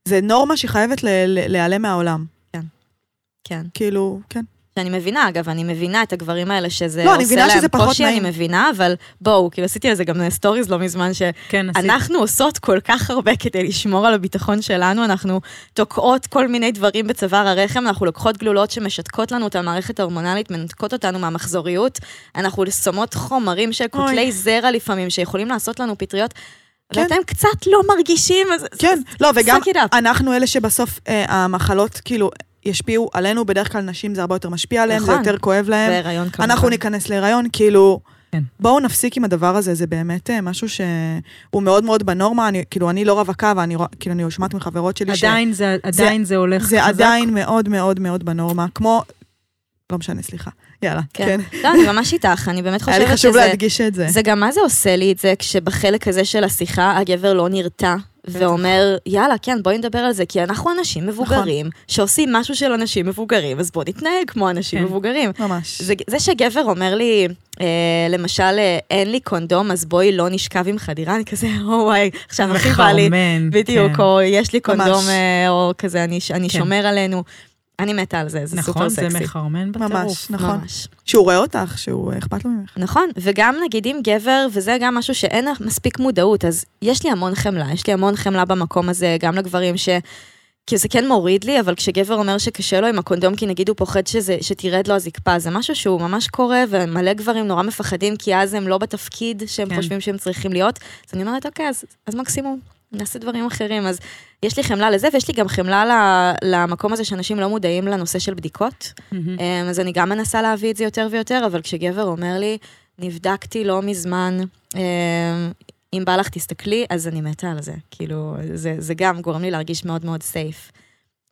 זה נורמה שחייבת ל- ל- להיעלם מהעולם. כן. כאילו, כן. שאני מבינה, אגב, אני מבינה את הגברים האלה שזה לא, אני עושה מבינה להם שזה פחות קושי, אני נעים. מבינה, אבל בואו, כאילו עשיתי על זה גם סטוריז לא מזמן, כן. שאנחנו עושות כל כך הרבה כדי לשמור על הביטחון שלנו, אנחנו תוקעות כל מיני דברים בצוואר הרחם, אנחנו לוקחות גלולות שמשתקות לנו את המערכת ההורמונלית, מנתקות אותנו מהמחזוריות, אנחנו שמות חומרים של קוטלי זרע לפעמים, שיכולים לעשות לנו פטריות. כן. ואתם קצת לא מרגישים, אז כן, לא, וגם. אנחנו אלה שבסוף אה, המחלות, כאילו, ישפיעו עלינו, בדרך כלל נשים זה הרבה יותר משפיע עליהן, זה נכון. יותר כואב להן. בהיריון כמובן. אנחנו ניכנס להיריון, כאילו, כן. בואו נפסיק עם הדבר הזה, זה באמת אה, משהו שהוא מאוד מאוד בנורמה, אני, כאילו, אני לא רווקה, ואני כאילו, אני שומעת מחברות שלי עדיין זה, עדיין זה הולך שזה חזק. עדיין מאוד מאוד מאוד בנורמה, כמו, לא משנה, סליחה, יאללה, כן. כן. לא, אני ממש איתך, אני באמת היה לי חושבת חשוב שזה... להדגיש את זה. זה גם מה זה עושה לי את זה כשבחלק הזה של השיחה הגבר לא נרתע ואומר, יאללה, כן, בואי נדבר על זה, כי אנחנו אנשים מבוגרים שעושים משהו של אנשים מבוגרים, אז בואו נתנהג כמו אנשים כן. מבוגרים. ממש. זה, זה שגבר אומר לי, אה, למשל, אה, אין לי קונדום, אז בואי לא נשכב עם חדירה, אני כזה, או וואי, עכשיו הכי בא לי, בדיוק, כן. או יש לי קונדום, ממש. אה, או כזה, אני, אני כן. שומר עלינו. אני מתה על זה, זה סופר נכון, זה סקסי. מחרמן בטירוף. ממש, נכון. ממש. שהוא רואה אותך, שהוא אכפת לו ממך. נכון, וגם נגיד אם גבר, וזה גם משהו שאין מספיק מודעות, אז יש לי המון חמלה, יש לי המון חמלה במקום הזה, גם לגברים ש... כי זה כן מוריד לי, אבל כשגבר אומר שקשה לו עם הקונדום, כי נגיד הוא פוחד שזה, שתרד לו הזקפה, זה משהו שהוא ממש קורה, ומלא גברים נורא מפחדים, כי אז הם לא בתפקיד שהם. כן. חושבים שהם צריכים להיות. אז אני אומרת, אוקיי, אז, אז מקסימום, נעשה דברים אחרים. אז יש לי חמלה לזה, ויש לי גם חמלה למקום הזה שאנשים לא מודעים לנושא של בדיקות. אמ, אז אני גם מנסה להביא את זה יותר ויותר, אבל כשגבר אומר לי, נבדקתי לא מזמן, אמ, אם בא לך תסתכלי, אז אני מתה על זה. כאילו, זה, זה גם גורם לי להרגיש מאוד מאוד סייף.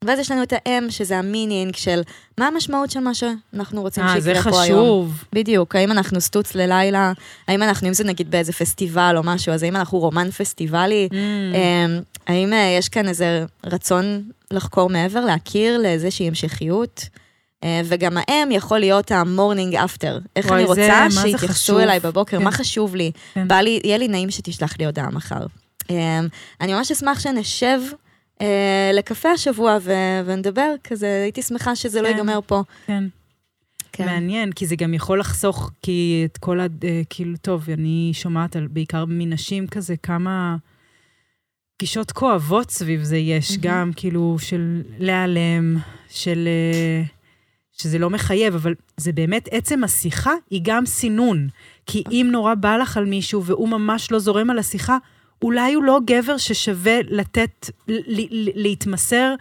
ואז יש לנו את האם, שזה המינינג של מה המשמעות של מה שאנחנו רוצים אה, זה שיקרה פה היום. חשוב. בדיוק, האם אנחנו סטוץ ללילה, האם אנחנו, אם זה נגיד באיזה פסטיבל או משהו, אז האם אנחנו רומן פסטיבלי, Mm. אמ, האם אה, יש כאן איזה רצון לחקור מעבר, להכיר לאיזושהי המשכיות? אה, וגם האם יכול להיות ה morning after. איך וואי, אני זה- רוצה זה שיתייחסו. אליי בבוקר, כן. מה חשוב לי? כן. בא לי, יהיה לי נעים שתשלח לי הודעה מחר. אמ, אני ממש אשמח שנשב אה, לקפה השבוע ו- ונדבר, כזה, הייתי שמחה שזה לא כן. ייגמר פה. כן. כן. מעניין, כי זה גם יכול לחסוך, כי את כל ה... אה, כאילו, טוב, אני שומעת על, בעיקר מנשים כזה, כמה פגישות כואבות סביב זה יש, מהמם. גם כאילו של להיעלם, של... אה, שזה לא מחייב, אבל זה באמת, עצם השיחה היא גם סינון. כי אם נורא בא לך על מישהו והוא ממש לא זורם על השיחה, אולי הוא לא גבר ששווה לתת, להתמסר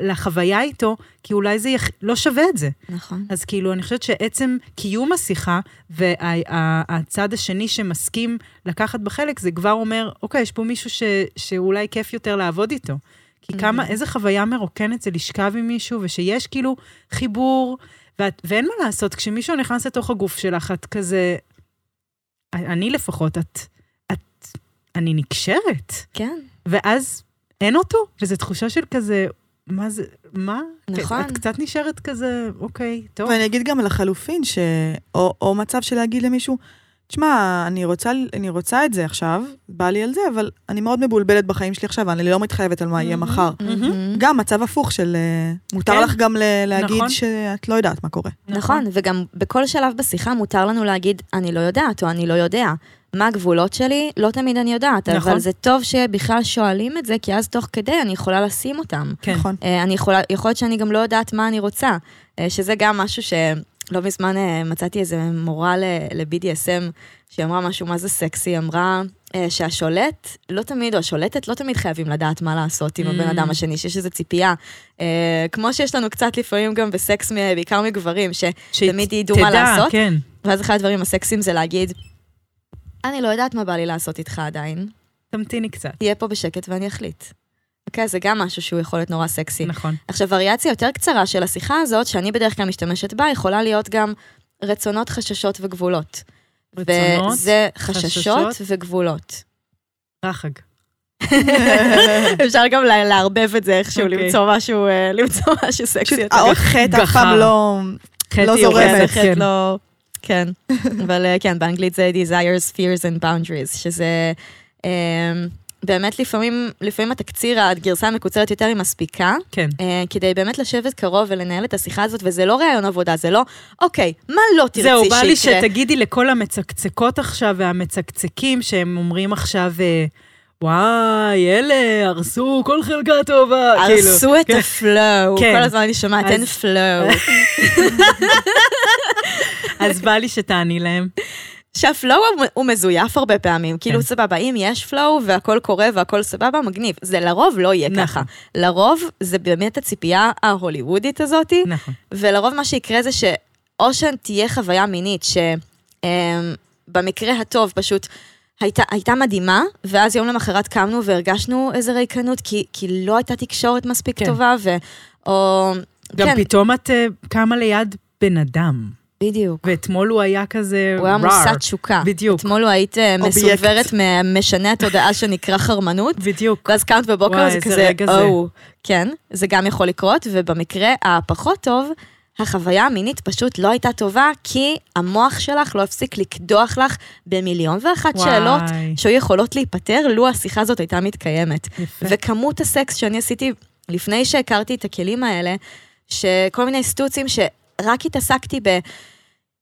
לחוויה איתו, כי אולי זה יח... לא שווה את זה. נכון. אז כאילו, אני חושבת שעצם קיום השיחה והצד השני שמסכים לקחת בחלק, זה כבר אומר, אוקיי, יש פה מישהו ש, שאולי כיף יותר לעבוד איתו. כי כמה, איזה חוויה מרוקנת זה לשכב עם מישהו, ושיש כאילו חיבור, ואת, ואין מה לעשות, כשמישהו נכנס לתוך הגוף שלך, את כזה... אני לפחות. את... אני נקשרת. כן, ואז אין אותו, וזו תחושה של כזה, מה זה, מה? נכון. את קצת נשארת כזה, אוקיי, טוב. ואני אגיד גם לחלופין, ש... או, או מצב של להגיד למישהו, תשמע, אני רוצה, אני רוצה את זה עכשיו, בא לי על זה, אבל אני מאוד מבולבלת בחיים שלי עכשיו, אני לא מתחייבת על מה יהיה מהמם. מחר. מהמם. גם מצב הפוך של אה, מותר כן. לך גם ל- להגיד נכון. שאת לא יודעת מה קורה. נכון, וגם בכל שלב בשיחה מותר לנו להגיד, אני לא יודעת, או אני לא יודע. מה הגבולות שלי? לא תמיד אני יודעת, נכון. אבל זה טוב שבכלל שואלים את זה, כי אז תוך כדי אני יכולה לשים אותם. כן. נכון. אה, אני יכולה, יכול להיות שאני גם לא יודעת מה אני רוצה, אה, שזה גם משהו שלא מזמן אה, מצאתי איזה מורה ל- ל-BDSM, שהיא אמרה משהו מה זה סקסי, היא אמרה שהשולט, לא תמיד, או השולטת, לא תמיד חייבים לדעת מה לעשות עם Mm. הבן אדם השני, שיש איזו ציפייה. כמו שיש לנו קצת לפעמים גם בסקס, בעיקר מגברים, ש... תמיד ידעו מה לעשות. כן. ואז אחד הדברים הסקסיים זה להגיד, אני לא יודעת מה בא לי לעשות איתך עדיין, תמתיני קצת. תהיה פה בשקט ואני אחליט. אוקיי, זה גם משהו שהוא יכול להיות נורא סקסי. נכון. עכשיו, וריאציה יותר קצרה של השיחה הזאת, שאני בדרך כלל משתמשת בה, יכולה להיות גם רצונות, חששות וגבולות. רצונות, וזה חששות חששות. וגבולות. רחג. אפשר גם לערבב את זה איכשהו, אוקיי. למצוא משהו, אה, למצוא משהו סקסי. האות חטא אף. פעם לא... לא זורמת, כן. לא... כן, אבל אה, כן, באנגלית זה desires, fears and boundaries, שזה אה, באמת לפעמים, לפעמים התקציר, הגרסה המקוצרת יותר היא מספיקה, כן. אה, כדי באמת לשבת קרוב ולנהל את השיחה הזאת, וזה לא ראיון עבודה, זה לא, אוקיי, מה לא תרצי זהו, שיקרה? בא לי שתגידי לכל המצקצקות עכשיו והמצקצקים שהם אומרים עכשיו, אה, וואי, אלה הרסו כל חלקה טובה. כאילו. הרסו את הפלואו, כן. כל הזמן אני שומעת, אין פלואו. אז בא לי שתעני להם. שהפלואו הוא- מזויף הרבה פעמים, כאילו כן. סבבה, אם יש פלואו והכל קורה והכל סבבה, מגניב. זה לרוב לא יהיה נכון. ככה. לרוב זה באמת הציפייה ההוליוודית הזאתי, נכון. ולרוב מה שיקרה זה שאו שתהיה חוויה מינית שבמקרה הטוב פשוט הייתה, הייתה מדהימה, ואז יום למחרת קמנו והרגשנו איזה ריקנות, כי, כי לא הייתה תקשורת מספיק כן. טובה, ו... או... גם כן, פתאום את אה, קמה ליד בן אדם, בדיוק. ואתמול הוא היה כזה הוא היה. מושא תשוקה. בדיוק. אתמול הוא היית אה. מסונוורת ממשנה התודעה שנקרא חרמנות, בדיוק. ואז קמת בבוקר, וואי, זה איזה כזה, רגע זה. או, כן, זה גם יכול לקרות, ובמקרה הפחות טוב, החוויה המינית פשוט לא הייתה טובה, כי המוח שלך לא הפסיק לקדוח לך במיליון ואחת וואי. שאלות שהיו יכולות להיפתר, לו השיחה הזאת הייתה מתקיימת. יפה. וכמות הסקס שאני עשיתי לפני שהכרתי את הכלים האלה, שכל מיני סטוצים שרק התעסקתי ב...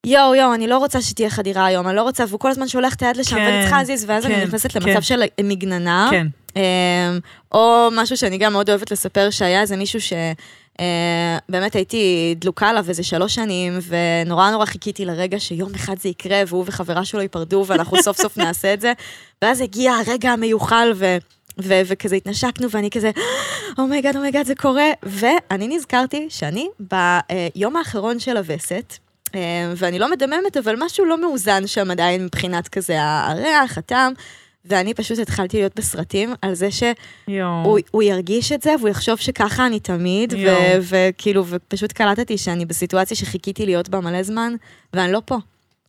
יואו, יואו, אני לא רוצה שתהיה חדירה היום, אני לא רוצה, והוא כל הזמן שולח את היד לשם, כן, ואני צריכה להזיז, ואז כן, אני נכנסת כן. למצב של מגננה. כן. אמ, או משהו שאני גם מאוד אוהבת לספר, שהיה איזה מישהו שבאמת הייתי דלוקה עליו איזה שלוש שנים, ונורא נורא חיכיתי לרגע שיום אחד זה יקרה, והוא וחברה שלו ייפרדו, ואנחנו סוף סוף נעשה את זה. ואז הגיע הרגע המיוחל, ו... ו- וכזה התנשקנו, ואני כזה, אומייגאד, אומייגאד, זה קורה. ואני נזכרתי שאני ביום האחרון של הווסת, אה, ואני לא מדממת, אבל משהו לא מאוזן שם עדיין מבחינת כזה הריח, הטעם, ואני פשוט התחלתי להיות בסרטים על זה שהוא ירגיש את זה, והוא יחשוב שככה אני תמיד, ו-. וכאילו, ופשוט קלטתי שאני בסיטואציה שחיכיתי להיות בה מלא זמן, ואני לא פה.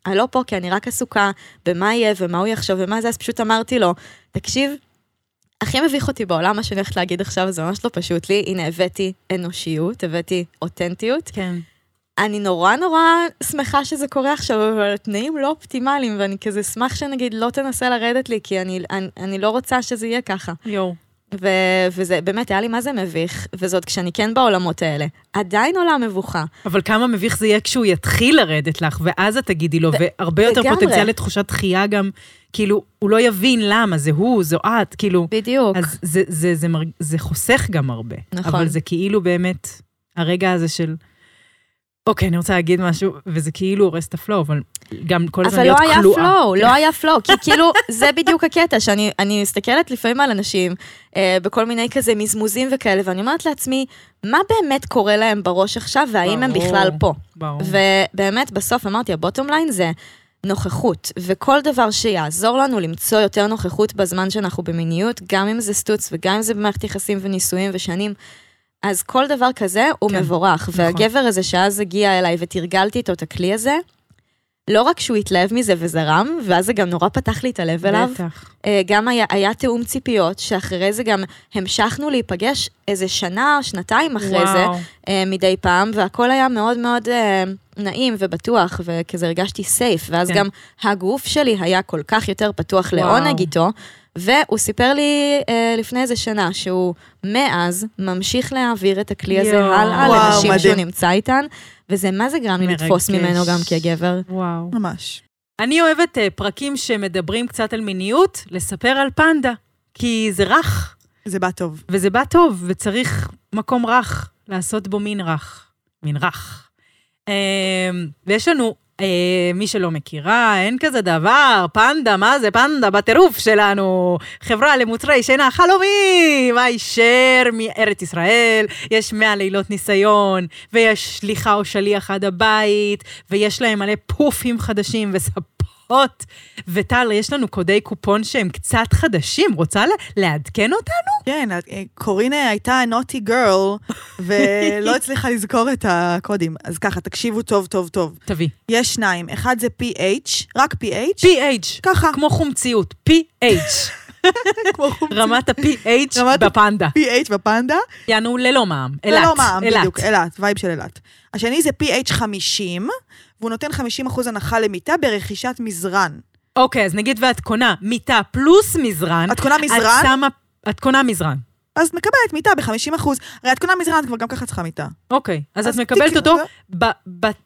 אני לא פה, כי אני רק עסוקה במה יהיה ומה הוא יחשוב ומה זה, אז פשוט אמרתי לו, תקשיב, הכי מביך אותי בעולם, מה שאני הולכת להגיד עכשיו, זה ממש לא פשוט לי. הנה, הבאתי אנושיות, הבאתי אותנטיות. כן. אני נורא נורא שמחה שזה קורה עכשיו, אבל התנאים לא אופטימליים, ואני כזה אשמח שנגיד לא תנסה לרדת לי, כי אני, אני, אני לא רוצה שזה יהיה ככה. יואו. ו, וזה באמת היה לי מה זה מביך, וזאת כשאני כן בעולמות האלה. עדיין עולה מבוכה. אבל כמה מביך זה יהיה כשהוא יתחיל לרדת לך, ואז את תגידי לו, והרבה יותר לגמרי. פוטנציאל לתחושת דחייה גם, כאילו, הוא לא יבין למה, זה הוא, זו את, כאילו, בדיוק. אז זה, זה, זה, מרג- זה חוסך גם הרבה. נכון. אבל זה כאילו באמת, הרגע הזה של, אוקיי, אני רוצה להגיד משהו, וזה כאילו הורס את ה flow, אבל גם כל הזמן אבל לא להיות היה כלואה. flow, לא היה flow, כי כאילו, זה בדיוק הקטע, שאני אני מסתכלת לפעמים על אנשים אה, בכל מיני כזה מזמוזים וכאלה, ואני אומרת לעצמי, מה באמת קורה להם בראש עכשיו, והאם הם. בכלל פה? ברור. ובאמת, בסוף אמרתי, הבוטום ליין זה נוכחות, וכל דבר שיעזור לנו למצוא יותר נוכחות בזמן שאנחנו במיניות, גם אם זה סטוץ וגם אם זה במערכת יחסים ונישואים ושנים, אז כל דבר כזה הוא כן, מבורך. נכון. והגבר הזה שאז הגיע אליי ותרגלתי איתו את הכלי הזה, לא רק שהוא התלהב מזה וזרם, ואז זה גם נורא פתח לי את הלב אליו, בטח. אה, גם היה, היה תיאום ציפיות, שאחרי זה גם המשכנו להיפגש איזה שנה שנתיים אחרי זה, וואו. אה, מדי פעם, והכל היה מאוד מאוד אה, נעים ובטוח, וכזה הרגשתי סייף, ואז כן. גם הגוף שלי היה כל כך יותר פתוח וואו. לעונג איתו, והוא סיפר לי אה, לפני איזה שנה שהוא מאז ממשיך להעביר את הכלי הזה יואו. הלאה וואו, לנשים מדהים. שהוא נמצא איתן, וזה מה זה גרם לי לתפוס. ממנו גם כגבר. וואו. ממש. אני אוהבת uh, פרקים שמדברים קצת על מיניות, לספר על פנדה, כי זה רך, זה בא טוב. וזה בא טוב, וצריך מקום רך, לעשות בו מין רך. מין רך. Uh, ויש לנו, מי שלא מכירה, אין כזה דבר, פנדה, מה זה פנדה בטירוף שלנו? חברה למוצרי שינה חלומים, הישר מארץ ישראל, יש 100 לילות ניסיון, ויש שליחה או שליח עד הבית, ויש להם מלא פופים חדשים וספות. וטל, יש לנו קודי קופון שהם קצת חדשים, רוצה לעדכן אותנו? כן, אה, קורינה הייתה naughty girl, ולא הצליחה לזכור את הקודים. אז ככה, תקשיבו טוב, טוב, טוב. תביא. יש שניים, אחד זה PH, רק PH. PH, ככה, כמו חומציות, PH. רמת ה-PH בפנדה. PH בפנדה. יענו ללא מע"מ, אילת, ולא מע"מ. בדיוק, אילת, vibe של אילת. השני זה PH 50, והוא נותן 50% הנחה למיטה ברכישת מזרן. אוקיי, אז נגיד ואת קונה מיטה פלוס מזרן, את קונה את מזרן, שמה, את קונה מזרן. אז מקבלת מיטה ב-50%. הרי את קונה מזרן, את כבר גם ככה צריכה מיטה. אוקיי, אז את אז מקבלת תקראו- אותו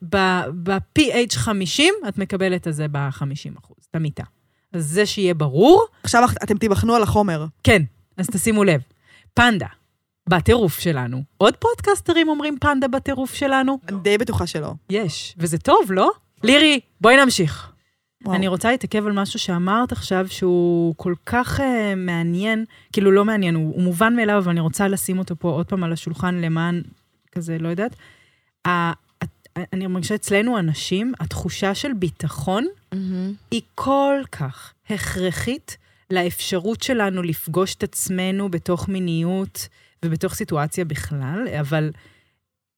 ב-PH 50, את מקבלת את זה ב-50 אחוז, את המיטה. אז זה שיהיה ברור, עכשיו אתם תיבחנו על החומר. כן, אז תשימו לב. פנדה, בטירוף שלנו. עוד פודקאסטרים אומרים פנדה בטירוף שלנו? אני די בטוחה שלא. יש, וזה טוב, לא? לירי, בואי נמשיך. וואו. אני רוצה להתעכב על משהו שאמרת עכשיו, שהוא כל כך uh, מעניין, כאילו לא מעניין, הוא, הוא מובן מאליו, אבל אני רוצה לשים אותו פה עוד פעם על השולחן למען, כזה, לא יודעת. אני מרגישה אצלנו, אנשים, התחושה של ביטחון מהמם. היא כל כך הכרחית לאפשרות שלנו לפגוש את עצמנו בתוך מיניות ובתוך סיטואציה בכלל, אבל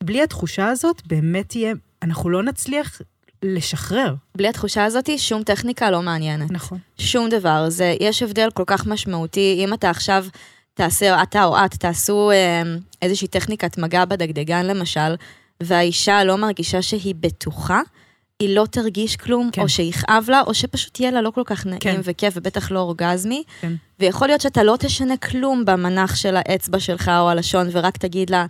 בלי התחושה הזאת, באמת תהיה, אנחנו לא נצליח לשחרר. בלי התחושה הזאת, שום טכניקה לא מעניינת. נכון. שום דבר. זה, יש הבדל כל כך משמעותי. אם אתה עכשיו תעשה, אתה או את, תעשו אה, איזושהי טכניקת מגע בדגדגן למשל, והאישה לא מרגישה שהיא בטוחה, היא לא תרגיש כלום, כן. או שיכאב לה, או שפשוט יהיה לה לא כל כך נעים כן. וכיף, ובטח לא אורגזמי. כן. ויכול להיות שאתה לא תשנה כלום במנח של האצבע שלך או הלשון, ורק תגיד לה,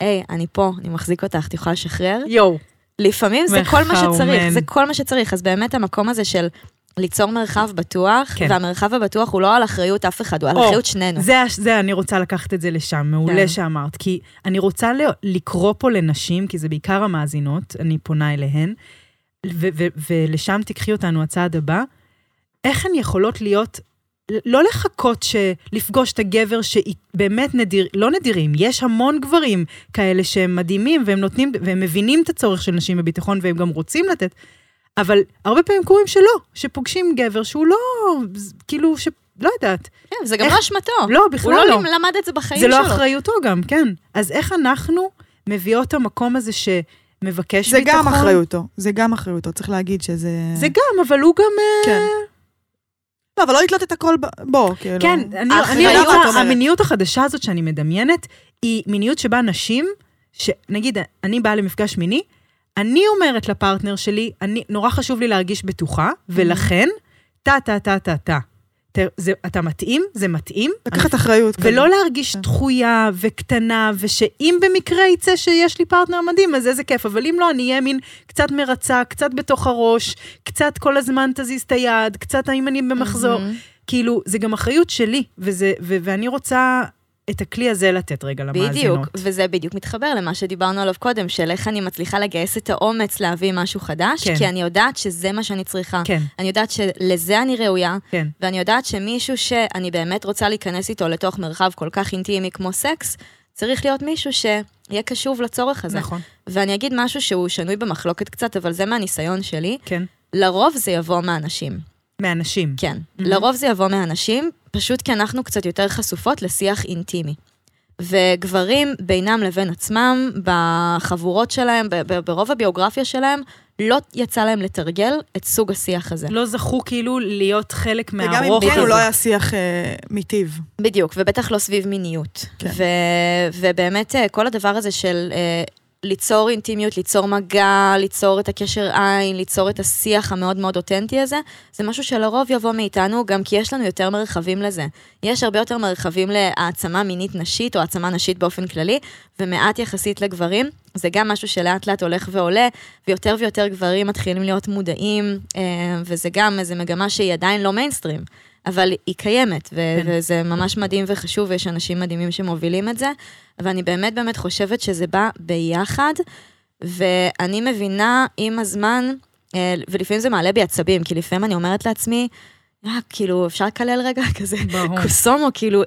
היי, אני פה, אני מחזיק אותך, את יכולה לשחרר? יואו. לפעמים זה כל מה. שצריך, זה כל מה שצריך. אז באמת המקום הזה של ליצור מרחב בטוח, כן. והמרחב הבטוח הוא לא על אחריות אף אחד, הוא על או, אחריות שנינו. זה, זה, אני רוצה לקחת את זה לשם, מעולה כן. שאמרת. כי אני רוצה לקרוא פה לנשים, כי זה בעיקר המאזינות, אני פונה אליהן, ו- ו- ולשם תיקחי אותנו הצעד הבא. איך הן יכולות להיות, לא לחכות ש- לפגוש את הגבר שבאמת נדיר, לא נדירים, יש המון גברים כאלה שהם מדהימים, והם נותנים, והם מבינים את הצורך של נשים בביטחון, והם גם רוצים לתת, אבל הרבה פעמים קורים שלא, שפוגשים גבר שהוא לא, כאילו, ש... לא יודעת. כן, זה גם איך- לא אשמתו. לא, הוא בכלל לא לא. למד את זה בחיים זה שלו. לא אחריותו גם, כן. אז איך אנחנו מביאות את המקום הזה שמבקש זה ביטחון? גם אחריותו, זה גם אחריותו, צריך להגיד שזה... זה גם, אבל הוא גם... אה, כן. לא, אבל לא לתלות את הכל ב- בו, כאילו. כן, אני, אני את רוצה, אומרת. המיניות החדשה הזאת שאני מדמיינת, היא מיניות שבה נשים, שנגיד, אני באה למפגש מיני, אני אומרת לפרטנר שלי, אני, נורא חשוב לי להרגיש בטוחה, ולכן, טה, טה, טה, טה, טה. זה- אתה מתאים, זה מתאים, לקחת אחריות. כזה. ולא להרגיש כן. דחויה וקטנה, ושאם במקרה יצא שיש לי פרטנר מדהים, אז איזה כיף, אבל אם לא, אני אהיה מין קצת מרצה, קצת בתוך הראש, קצת כל הזמן תזיז את היד, קצת האם אני במחזור. מהמם. כאילו, זה גם אחריות שלי, וזה, ו- ואני רוצה את הכלי הזה לתת רגע למאזינות. בדיוק, וזה בדיוק מתחבר למה שדיברנו עליו קודם, של איך אני מצליחה לגייס את האומץ להביא משהו חדש, כן. כי אני יודעת שזה מה שאני צריכה. כן, אני יודעת שלזה אני ראויה, כן. ואני יודעת שמישהו שאני באמת רוצה להיכנס איתו לתוך מרחב כל כך אינטימי כמו סקס, צריך להיות מישהו שיהיה קשוב לצורך הזה. נכון, ואני אגיד משהו שהוא שנוי במחלוקת קצת, אבל זה מהניסיון שלי, כן. לרוב זה יבוא מהנשים. מאנשים. כן. Mhm. לרוב זה יבוא מהנשים, פשוט כי אנחנו קצת יותר חשופות לשיח אינטימי. וגברים בינם לבין עצמם, בחבורות שלהם, ברוב הביוגרפיה שלהם, לא יצא להם לתרגל את סוג השיח הזה. לא זכו כאילו להיות חלק וגם אם מהרוך כן, הזה. הוא לא היה שיח אה, מיטיב. בדיוק, ובטח לא סביב מיניות. כן. ו- ובאמת, אה, כל הדבר הזה של אה, ליצור אינטימיות, ליצור מגע, ליצור את הקשר עין, ליצור את השיח המאוד מאוד אותנטי הזה, זה משהו שלרוב יבוא מאיתנו, גם כי יש לנו יותר מרחבים לזה. יש הרבה יותר מרחבים להעצמה מינית נשית, או העצמה נשית באופן כללי, ומעט יחסית לגברים. זה גם משהו שלאט לאט הולך ועולה, ויותר ויותר גברים מתחילים להיות מודעים, אה, וזה גם איזו מגמה שהיא עדיין לא מיינסטרים. אבל היא קיימת, ו- כן. וזה ממש מדהים וחשוב, ויש אנשים מדהימים שמובילים את זה, ואני באמת באמת חושבת שזה בא ביחד, ואני מבינה עם הזמן, אה, ולפעמים זה מעלה בי עצבים, כי לפעמים אני אומרת לעצמי, אה, כאילו, אפשר לקלל רגע כזה, ברור. קוסומו, כאילו,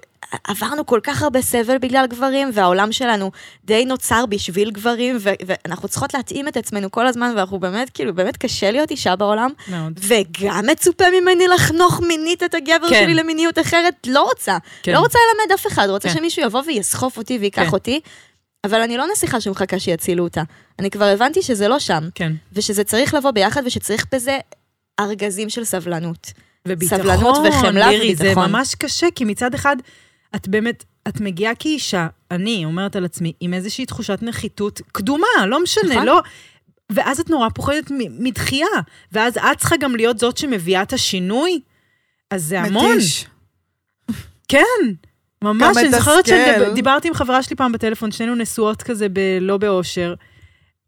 עברנו כל כך הרבה סבל בגלל גברים, והעולם שלנו די נוצר בשביל גברים, ו- ואנחנו צריכות להתאים את עצמנו כל הזמן, ואנחנו באמת, כאילו, באמת קשה להיות אישה בעולם, מאוד. וגם מצופה ממני לחנוך מינית את הגבר כן. שלי למיניות אחרת, לא רוצה. כן. לא רוצה ללמד אף אחד, רוצה כן. שמישהו יבוא ויסחוף אותי וייקח כן. אותי, אבל אני לא נסיכה שמחכה שיצילו אותה. אני כבר הבנתי שזה לא שם, כן. ושזה צריך לבוא ביחד, ושצריך בזה ארגזים של סבלנות. וביטחון, סבלנות וחמלה לירי, זה וביטחון. ממש קשה, כי מצד אחד, את באמת, את מגיעה כאישה, אני אומרת על עצמי, עם איזושהי תחושת נחיתות קדומה, לא משנה, נכון. לא... ואז את נורא פוחדת מדחייה, ואז את צריכה גם להיות זאת שמביאה את השינוי, אז זה המון. מתיש. כן, ממש, אני זוכרת. שדיברתי עם חברה שלי פעם בטלפון, שנינו נשואות כזה ב- לא באושר,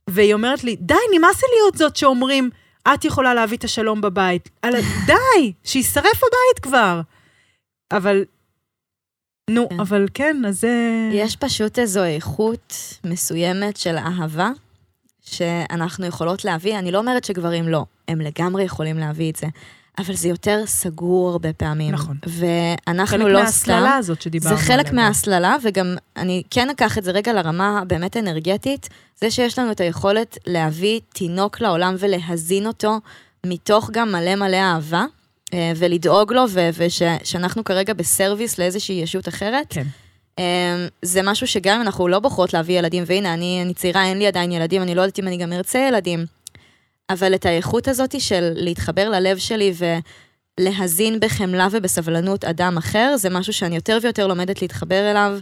והיא אומרת לי, די, נמאס לי להיות זאת שאומרים, את יכולה להביא את השלום בבית. על... די, שישרף הבית כבר. אבל, נו, כן. אבל כן, אז זה... יש פשוט איזו איכות מסוימת של אהבה, שאנחנו יכולות להביא, אני לא אומרת שגברים לא, הם לגמרי יכולים להביא את זה, אבל זה יותר סגור הרבה פעמים. נכון. ואנחנו חלק לא סתם... מההסללה הזאת שדיברנו זה עליה. חלק גם. מההסללה, וגם אני כן אקח את זה רגע לרמה הבאמת אנרגטית, זה שיש לנו את היכולת להביא תינוק לעולם ולהזין אותו מתוך גם מלא מלא אהבה, אה, ולדאוג לו, ושאנחנו כרגע בסרוויס לאיזושהי ישות אחרת. כן. אה, זה משהו שגם אם אנחנו לא בוחרות להביא ילדים, והנה, אני, אני צעירה, אין לי עדיין ילדים, אני לא יודעת אם אני גם ארצה ילדים, אבל את האיכות הזאת של להתחבר ללב שלי ולהזין בחמלה ובסבלנות אדם אחר, זה משהו שאני יותר ויותר לומדת להתחבר אליו,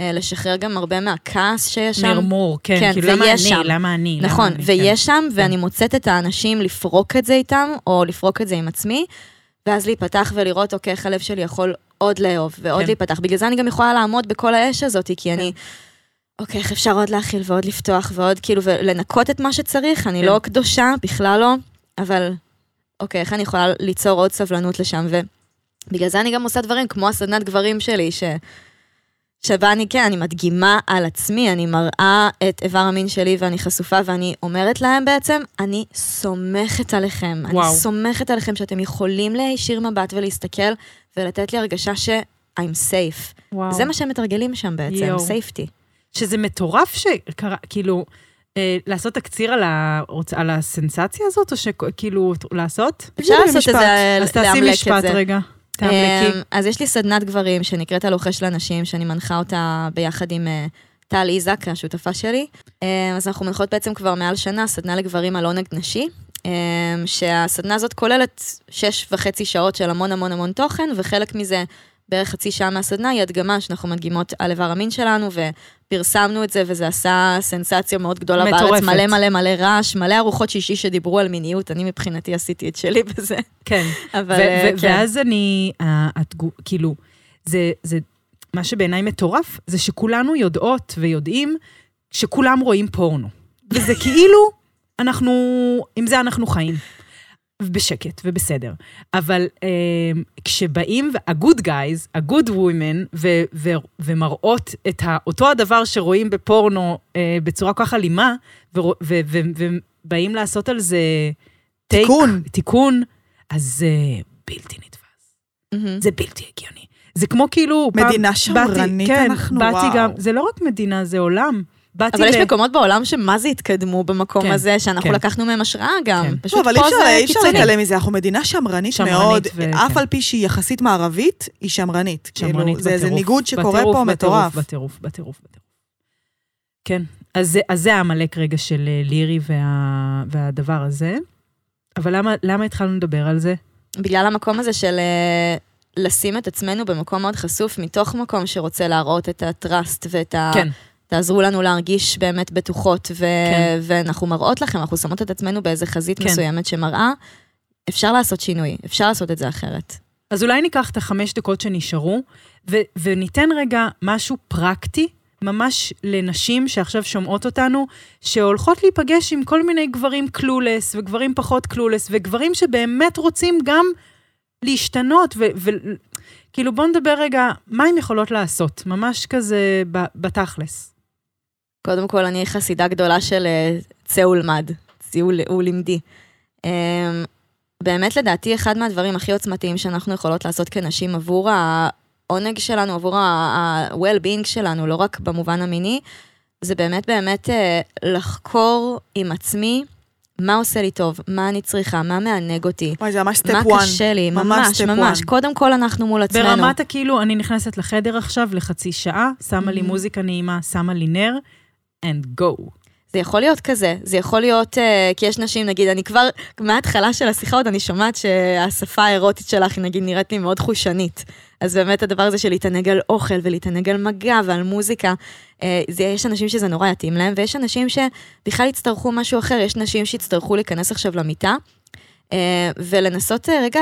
אה, לשחרר גם הרבה מהכעס שיש שם. מרמור, כן, כן, כאילו, למה אני, שם. למה אני, למה נכון, אני, ויש שם, ואני מוצאת את האנשים לפרוק את זה איתם, או לפרוק את זה עם עצמי, ואז להיפתח ולראות, אוקיי, איך הלב שלי יכול עוד לאהוב, ועוד כן. להיפתח. בגלל זה אני גם יכולה לעמוד בכל האש הזאת, כי אני... אוקיי, איך אפשר עוד להכיל ועוד לפתוח ועוד כאילו, ולנקות את מה שצריך? אני כן. לא קדושה, בכלל לא, אבל אוקיי, איך אני יכולה ליצור עוד סבלנות לשם? ובגלל זה אני גם עושה דברים כמו הסדנת גברים שלי, ש... שבה אני, כן, אני מדגימה על עצמי, אני מראה את איבר המין שלי ואני חשופה ואני אומרת להם בעצם, אני סומכת עליכם. וואו. אני סומכת עליכם שאתם יכולים להישיר מבט ולהסתכל ולתת לי הרגשה ש- I'm safe. וואו. זה מה שהם מתרגלים שם בעצם, יואו. safety. שזה מטורף שקרה, כאילו, אה, לעשות תקציר על, ה, על הסנסציה הזאת, או שכאילו, לעשות? אפשר לעשות את במשפט. זה, אז תעשי את משפט. רגע. אמ, תאמלקי. אז יש לי סדנת גברים שנקראת הלוחש לנשים, שאני מנחה אותה ביחד עם אה, טל איזק, השותפה שלי. אמ, אז אנחנו מנחות בעצם כבר מעל שנה סדנה לגברים על עונג נשי, אמ, שהסדנה הזאת כוללת שש וחצי שעות של המון המון המון תוכן, וחלק מזה, בערך חצי שעה מהסדנה, היא הדגמה שאנחנו מדגימות על איבר המין שלנו, ופרסמנו את זה, וזה עשה סנסציה מאוד גדולה בארץ, מטורפת. מלא מלא מלא רעש, מלא ארוחות שישי שדיברו על מיניות, אני מבחינתי עשיתי את שלי בזה, כן. אבל אה, כן. ואז אני, ה- התגו- כאילו, זה, זה, מה שבעיניי מטורף, זה שכולנו יודעות ויודעים שכולם רואים פורנו. וזה כאילו, אנחנו, עם זה אנחנו חיים. בשקט ובסדר. אבל אה, כשבאים, ה-good guys, ה-good women, ו- ו- ומראות את ה- אותו הדבר שרואים בפורנו אה, בצורה כל כך אלימה, ו- ו- ובאים לעשות על זה take, תיקון. תיקון, אז זה בלתי נתפס. מהמם. זה בלתי הגיוני. זה כמו כאילו... מדינה שמרנית כן, אנחנו, באתי וואו. גם, זה לא רק מדינה, זה עולם. באתי אבל יש ל- מקומות בעולם שמה זה התקדמו במקום כן, הזה, שאנחנו כן. לקחנו מהם השראה גם. כן. פשוט לא, אבל פה אפשר- זה אי אפשר קיצוני. להתעלם מזה, אנחנו מדינה שמרנית שמרנית מאוד, ו- אף כן. על פי שהיא יחסית מערבית, היא שמרנית. שמרנית כאילו, זה איזה בטירוף. ניגוד שקורה בטירוף, פה בטירוף, מטורף. בטירוף, בטירוף, בטירוף. כן, אז זה, אז זה העמלק רגע של אה, לירי וה, והדבר הזה. אבל למה, למה התחלנו לדבר על זה? בגלל המקום הזה של אה, לשים את עצמנו במקום מאוד חשוף, מתוך מקום שרוצה להראות את הטראסט ואת ה... כן, תעזרו לנו להרגיש באמת בטוחות, ו... כן. ואנחנו מראות לכם, אנחנו שמות את עצמנו באיזה חזית כן. מסוימת שמראה, אפשר לעשות שינוי, אפשר לעשות את זה אחרת. אז אולי ניקח את החמש דקות שנשארו, ו- וניתן רגע משהו פרקטי, ממש לנשים שעכשיו שומעות אותנו, שהולכות להיפגש עם כל מיני גברים קלולס, וגברים פחות קלולס, וגברים שבאמת רוצים גם להשתנות, וכאילו בואו נדבר רגע, מה הן יכולות לעשות, ממש כזה ב- בתכלס. קודם כל, אני חסידה גדולה של אה, צא ולמד, צאו ולמדי. אמ, באמת, לדעתי, אחד מהדברים הכי עוצמתיים שאנחנו יכולות לעשות כנשים עבור העונג שלנו, עבור ה-well-being שלנו, לא רק במובן המיני, זה באמת באמת אה, לחקור עם עצמי מה עושה לי טוב, מה אני צריכה, מה מענג אותי, וואי, זה ממש סטפ מה 1. קשה לי, ממש ממש, step ממש. one. קודם כל אנחנו מול עצמנו. ברמת הכאילו, אני נכנסת לחדר עכשיו לחצי שעה, שמה לי Mhm. מוזיקה נעימה, שמה לי נר, and go. זה יכול להיות כזה, זה יכול להיות, אה, כי יש נשים, נגיד, אני כבר, מההתחלה של השיחה עוד אני שומעת שהשפה האירוטית שלך, נגיד, נראית לי מאוד חושנית. אז באמת הדבר הזה של להתענג על אוכל ולהתענג על מגע ועל מוזיקה, אה, זה, יש אנשים שזה נורא יתאים להם, ויש אנשים שבכלל יצטרכו משהו אחר, יש נשים שיצטרכו להיכנס עכשיו למיטה, אה, ולנסות אה, רגע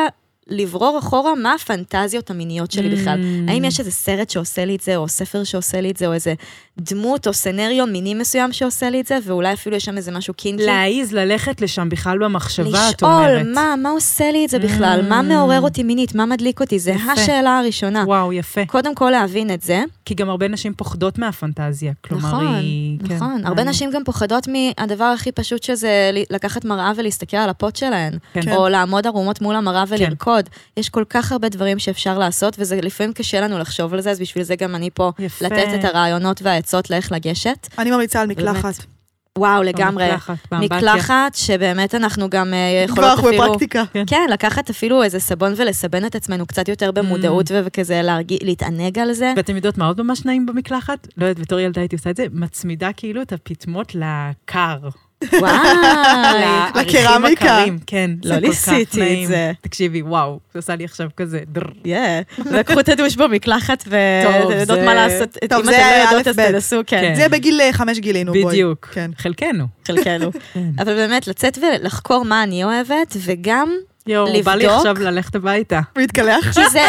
לברור אחורה מה הפנטזיות המיניות שלי בכלל. Mm. האם יש איזה סרט שעושה לי את זה, או ספר שעושה לי את זה, או איזה דמות או סנריו מיני מסוים שעושה לי את זה, ואולי אפילו יש שם איזה משהו קינקי? להעיז ללכת לשם בכלל במחשבה, את אומרת. לשאול, מה, מה עושה לי את זה בכלל? Mm. מה מעורר אותי מינית? מה מדליק אותי? זה יפה. השאלה הראשונה. וואו, יפה. קודם כל להבין את זה. כי גם הרבה נשים פוחדות מהפנטזיה. כלומר, נכון, היא... כן, נכון. הרבה מעניין. נשים גם פוחדות מהדבר הכי פשוט שזה לקחת מראה ולהסתכל על הפוט שלהן. כן. או לעמוד ערומות מול המראה ולרקוד. יש כל כך הרבה דברים שאפשר לעשות, וזה לפעמים קשה לנו לחשוב על זה, אז בשביל זה גם אני פה יפה. לתת את הרעיונות והעצות לאיך לגשת. אני ממליצה על מקלחת. באמת. וואו, לגמרי. באמבטיה. מקלחת, שבאמת אנחנו גם אה, כבר יכולות אפילו... בפרקטיקה. כן, לקחת אפילו איזה סבון ולסבן את עצמנו קצת יותר במודעות Mm. וכזה להרגיע, להתענג על זה. ואתם יודעות מה עוד ממש נעים במקלחת? לא יודעת, בתור ילדה הייתי עושה את זה, מצמידה כאילו את הפטמות לקר. וואי, לקרמיקה. כן. לא ניסיתי את. זה. תקשיבי, וואו, זה עושה לי עכשיו כזה דר. יא. לקחו את הדוש במקלחת טוב, ואתם יודעות זה- מה לעשות. טוב, זה יודעות א' ב'. זה בגיל אה, חמש גילינו, בואי. בדיוק. כן. חלקנו. חלקנו. כן. אבל באמת, לצאת ולחקור מה אני אוהבת, וגם יואו, בא לי לבדוק. עכשיו ללכת הביתה. להתקלח? כי זה,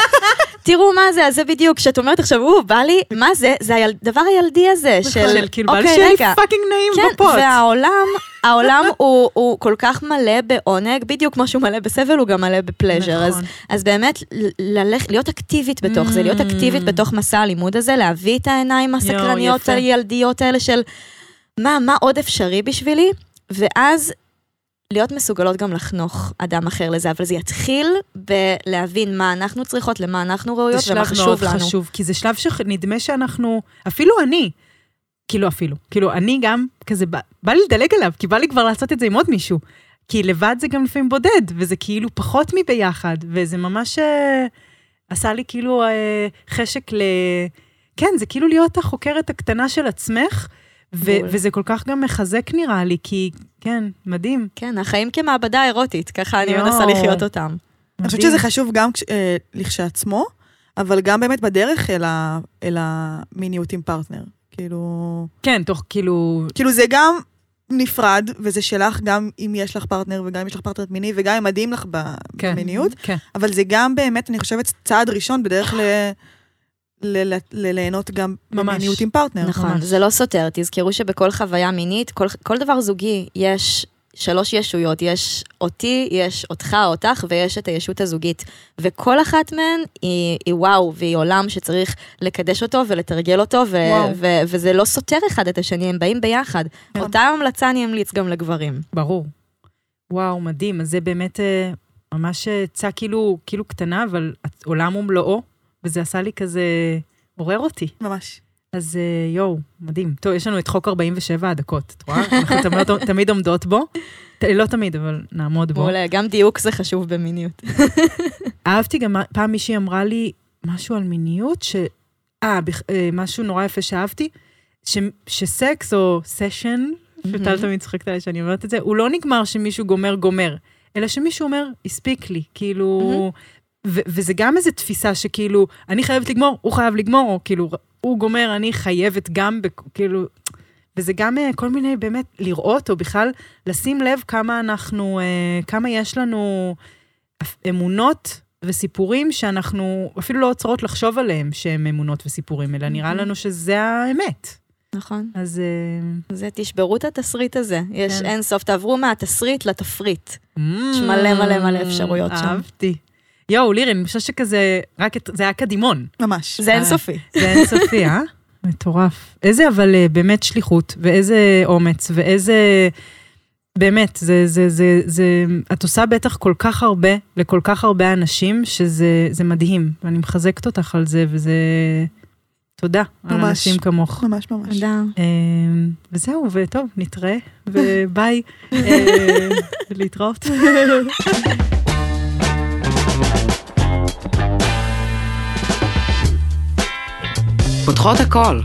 תראו מה זה, אז זה בדיוק, כשאת אומרת עכשיו, או, בא לי, מה זה? זה הדבר הילדי הזה, של, כאילו, בא לי שיהיה. fucking נעים כן, בפוט. והעולם, העולם הוא, הוא כל כך מלא בעונג, בדיוק כמו שהוא מלא בסבל, הוא גם מלא ב pleasure. אז, נכון. אז באמת, להיות אקטיבית בתוך זה, להיות Mm. אקטיבית בתוך מסע הלימוד הזה, להביא את העיניים הסקרניות. הילדיות האלה של מה, מה עוד אפשרי בשבילי, ואז להיות מסוגלות גם לחנוך אדם אחר לזה, אבל זה יתחיל בלהבין מה אנחנו צריכות, למה אנחנו זה ראויות ומה שלב מאוד חשוב לנו. חשוב, כי זה שלב שנדמה שאנחנו, אפילו אני, כאילו אפילו, כאילו אני גם כזה, בא, בא לי לדלג עליו, כי בא לי כבר לעשות את זה עם עוד מישהו. כי לבד זה גם לפעמים בודד, וזה כאילו פחות מביחד, וזה ממש אה, עשה לי כאילו אה, חשק ל... כן, זה כאילו להיות החוקרת הקטנה של עצמך, ו-. וזה כל כך גם מחזק נראה לי, כי כן, מדהים. כן, החיים כמעבדה אירוטית, ככה אני. מנסה לחיות אותם. אני חושבת. שזה חשוב גם כש- אה, לכשעצמו, אבל גם באמת בדרך אל ה- אל המיניות עם פרטנר. כאילו... כן, תוך כאילו, כאילו זה גם נפרד, וזה שלך גם אם יש לך פרטנר וגם אם יש לך פרטנר מיני וגם אם מדהים לך כן, במיניות, כן. אבל זה גם באמת, אני חושבת, צעד ראשון בדרך ל... ל- ל- ל- ליהנות גם ממש. במיניות עם פרטנר. נכון, ממש. זה לא סותר, תזכרו שבכל חוויה מינית, כל, כל דבר זוגי, יש שלוש ישויות, יש אותי, יש אותך, אותך, ויש את הישות הזוגית. וכל אחת מהן היא, היא וואו, והיא עולם שצריך לקדש אותו ולתרגל אותו, ו- וואו. ו- וזה לא סותר אחד את השני, הם באים ביחד. כן. אותה המלצה אני אמליץ גם לגברים. ברור. וואו, מדהים. אז זה באמת אה, ממש עצה כאילו, כאילו קטנה, אבל עולם ומלואו, וזה עשה לי כזה, עורר אותי. ממש. אז אה, יואו, מדהים. טוב, יש לנו את חוק 47 הדקות, את רואה? אנחנו תמיד, תמיד עומדות בו. לא תמיד, אבל נעמוד בו. מעולה, גם דיוק זה חשוב במיניות. אהבתי גם, פעם מישהי אמרה לי משהו על מיניות, ש... אה, אה, משהו נורא יפה שאהבתי, ש... שסקס או סשן, שטל תמיד צוחקת עליי שאני אומרת את זה, הוא לא נגמר שמישהו גומר גומר, אלא שמישהו אומר, הספיק לי, כאילו... ו- וזה גם איזו תפיסה שכאילו, אני חייבת לגמור, הוא חייב לגמור, או כאילו, הוא גומר, אני חייבת גם, כאילו... וזה גם אה, כל מיני, באמת, לראות, או בכלל לשים לב כמה אנחנו, אה, כמה יש לנו אמונות וסיפורים שאנחנו אפילו לא עוצרות לחשוב עליהם שהם אמונות וסיפורים, אלא נראה לנו שזה האמת. נכון. אז אה, זה, תשברו את התסריט הזה. יש כן. אין סוף, תעברו מהתסריט לתפריט. יש מלא מלא מלא אפשרויות שם. Mm, אהבתי. יואו, לירי, אני חושבת שכזה, רק את, זה היה קדימון. ממש. זה אינסופי. זה אינסופי, אה? מטורף. איזה אבל אה, באמת שליחות, ואיזה אומץ, ואיזה... באמת, זה, זה, זה, זה, את עושה בטח כל כך הרבה לכל כך הרבה אנשים, שזה זה מדהים, ואני מחזקת אותך על זה, וזה... תודה על ממש. אנשים כמוך. ממש ממש. תודה. אה, וזהו, וטוב, נתראה, וביי, אה, להתראות. פותחות הכל.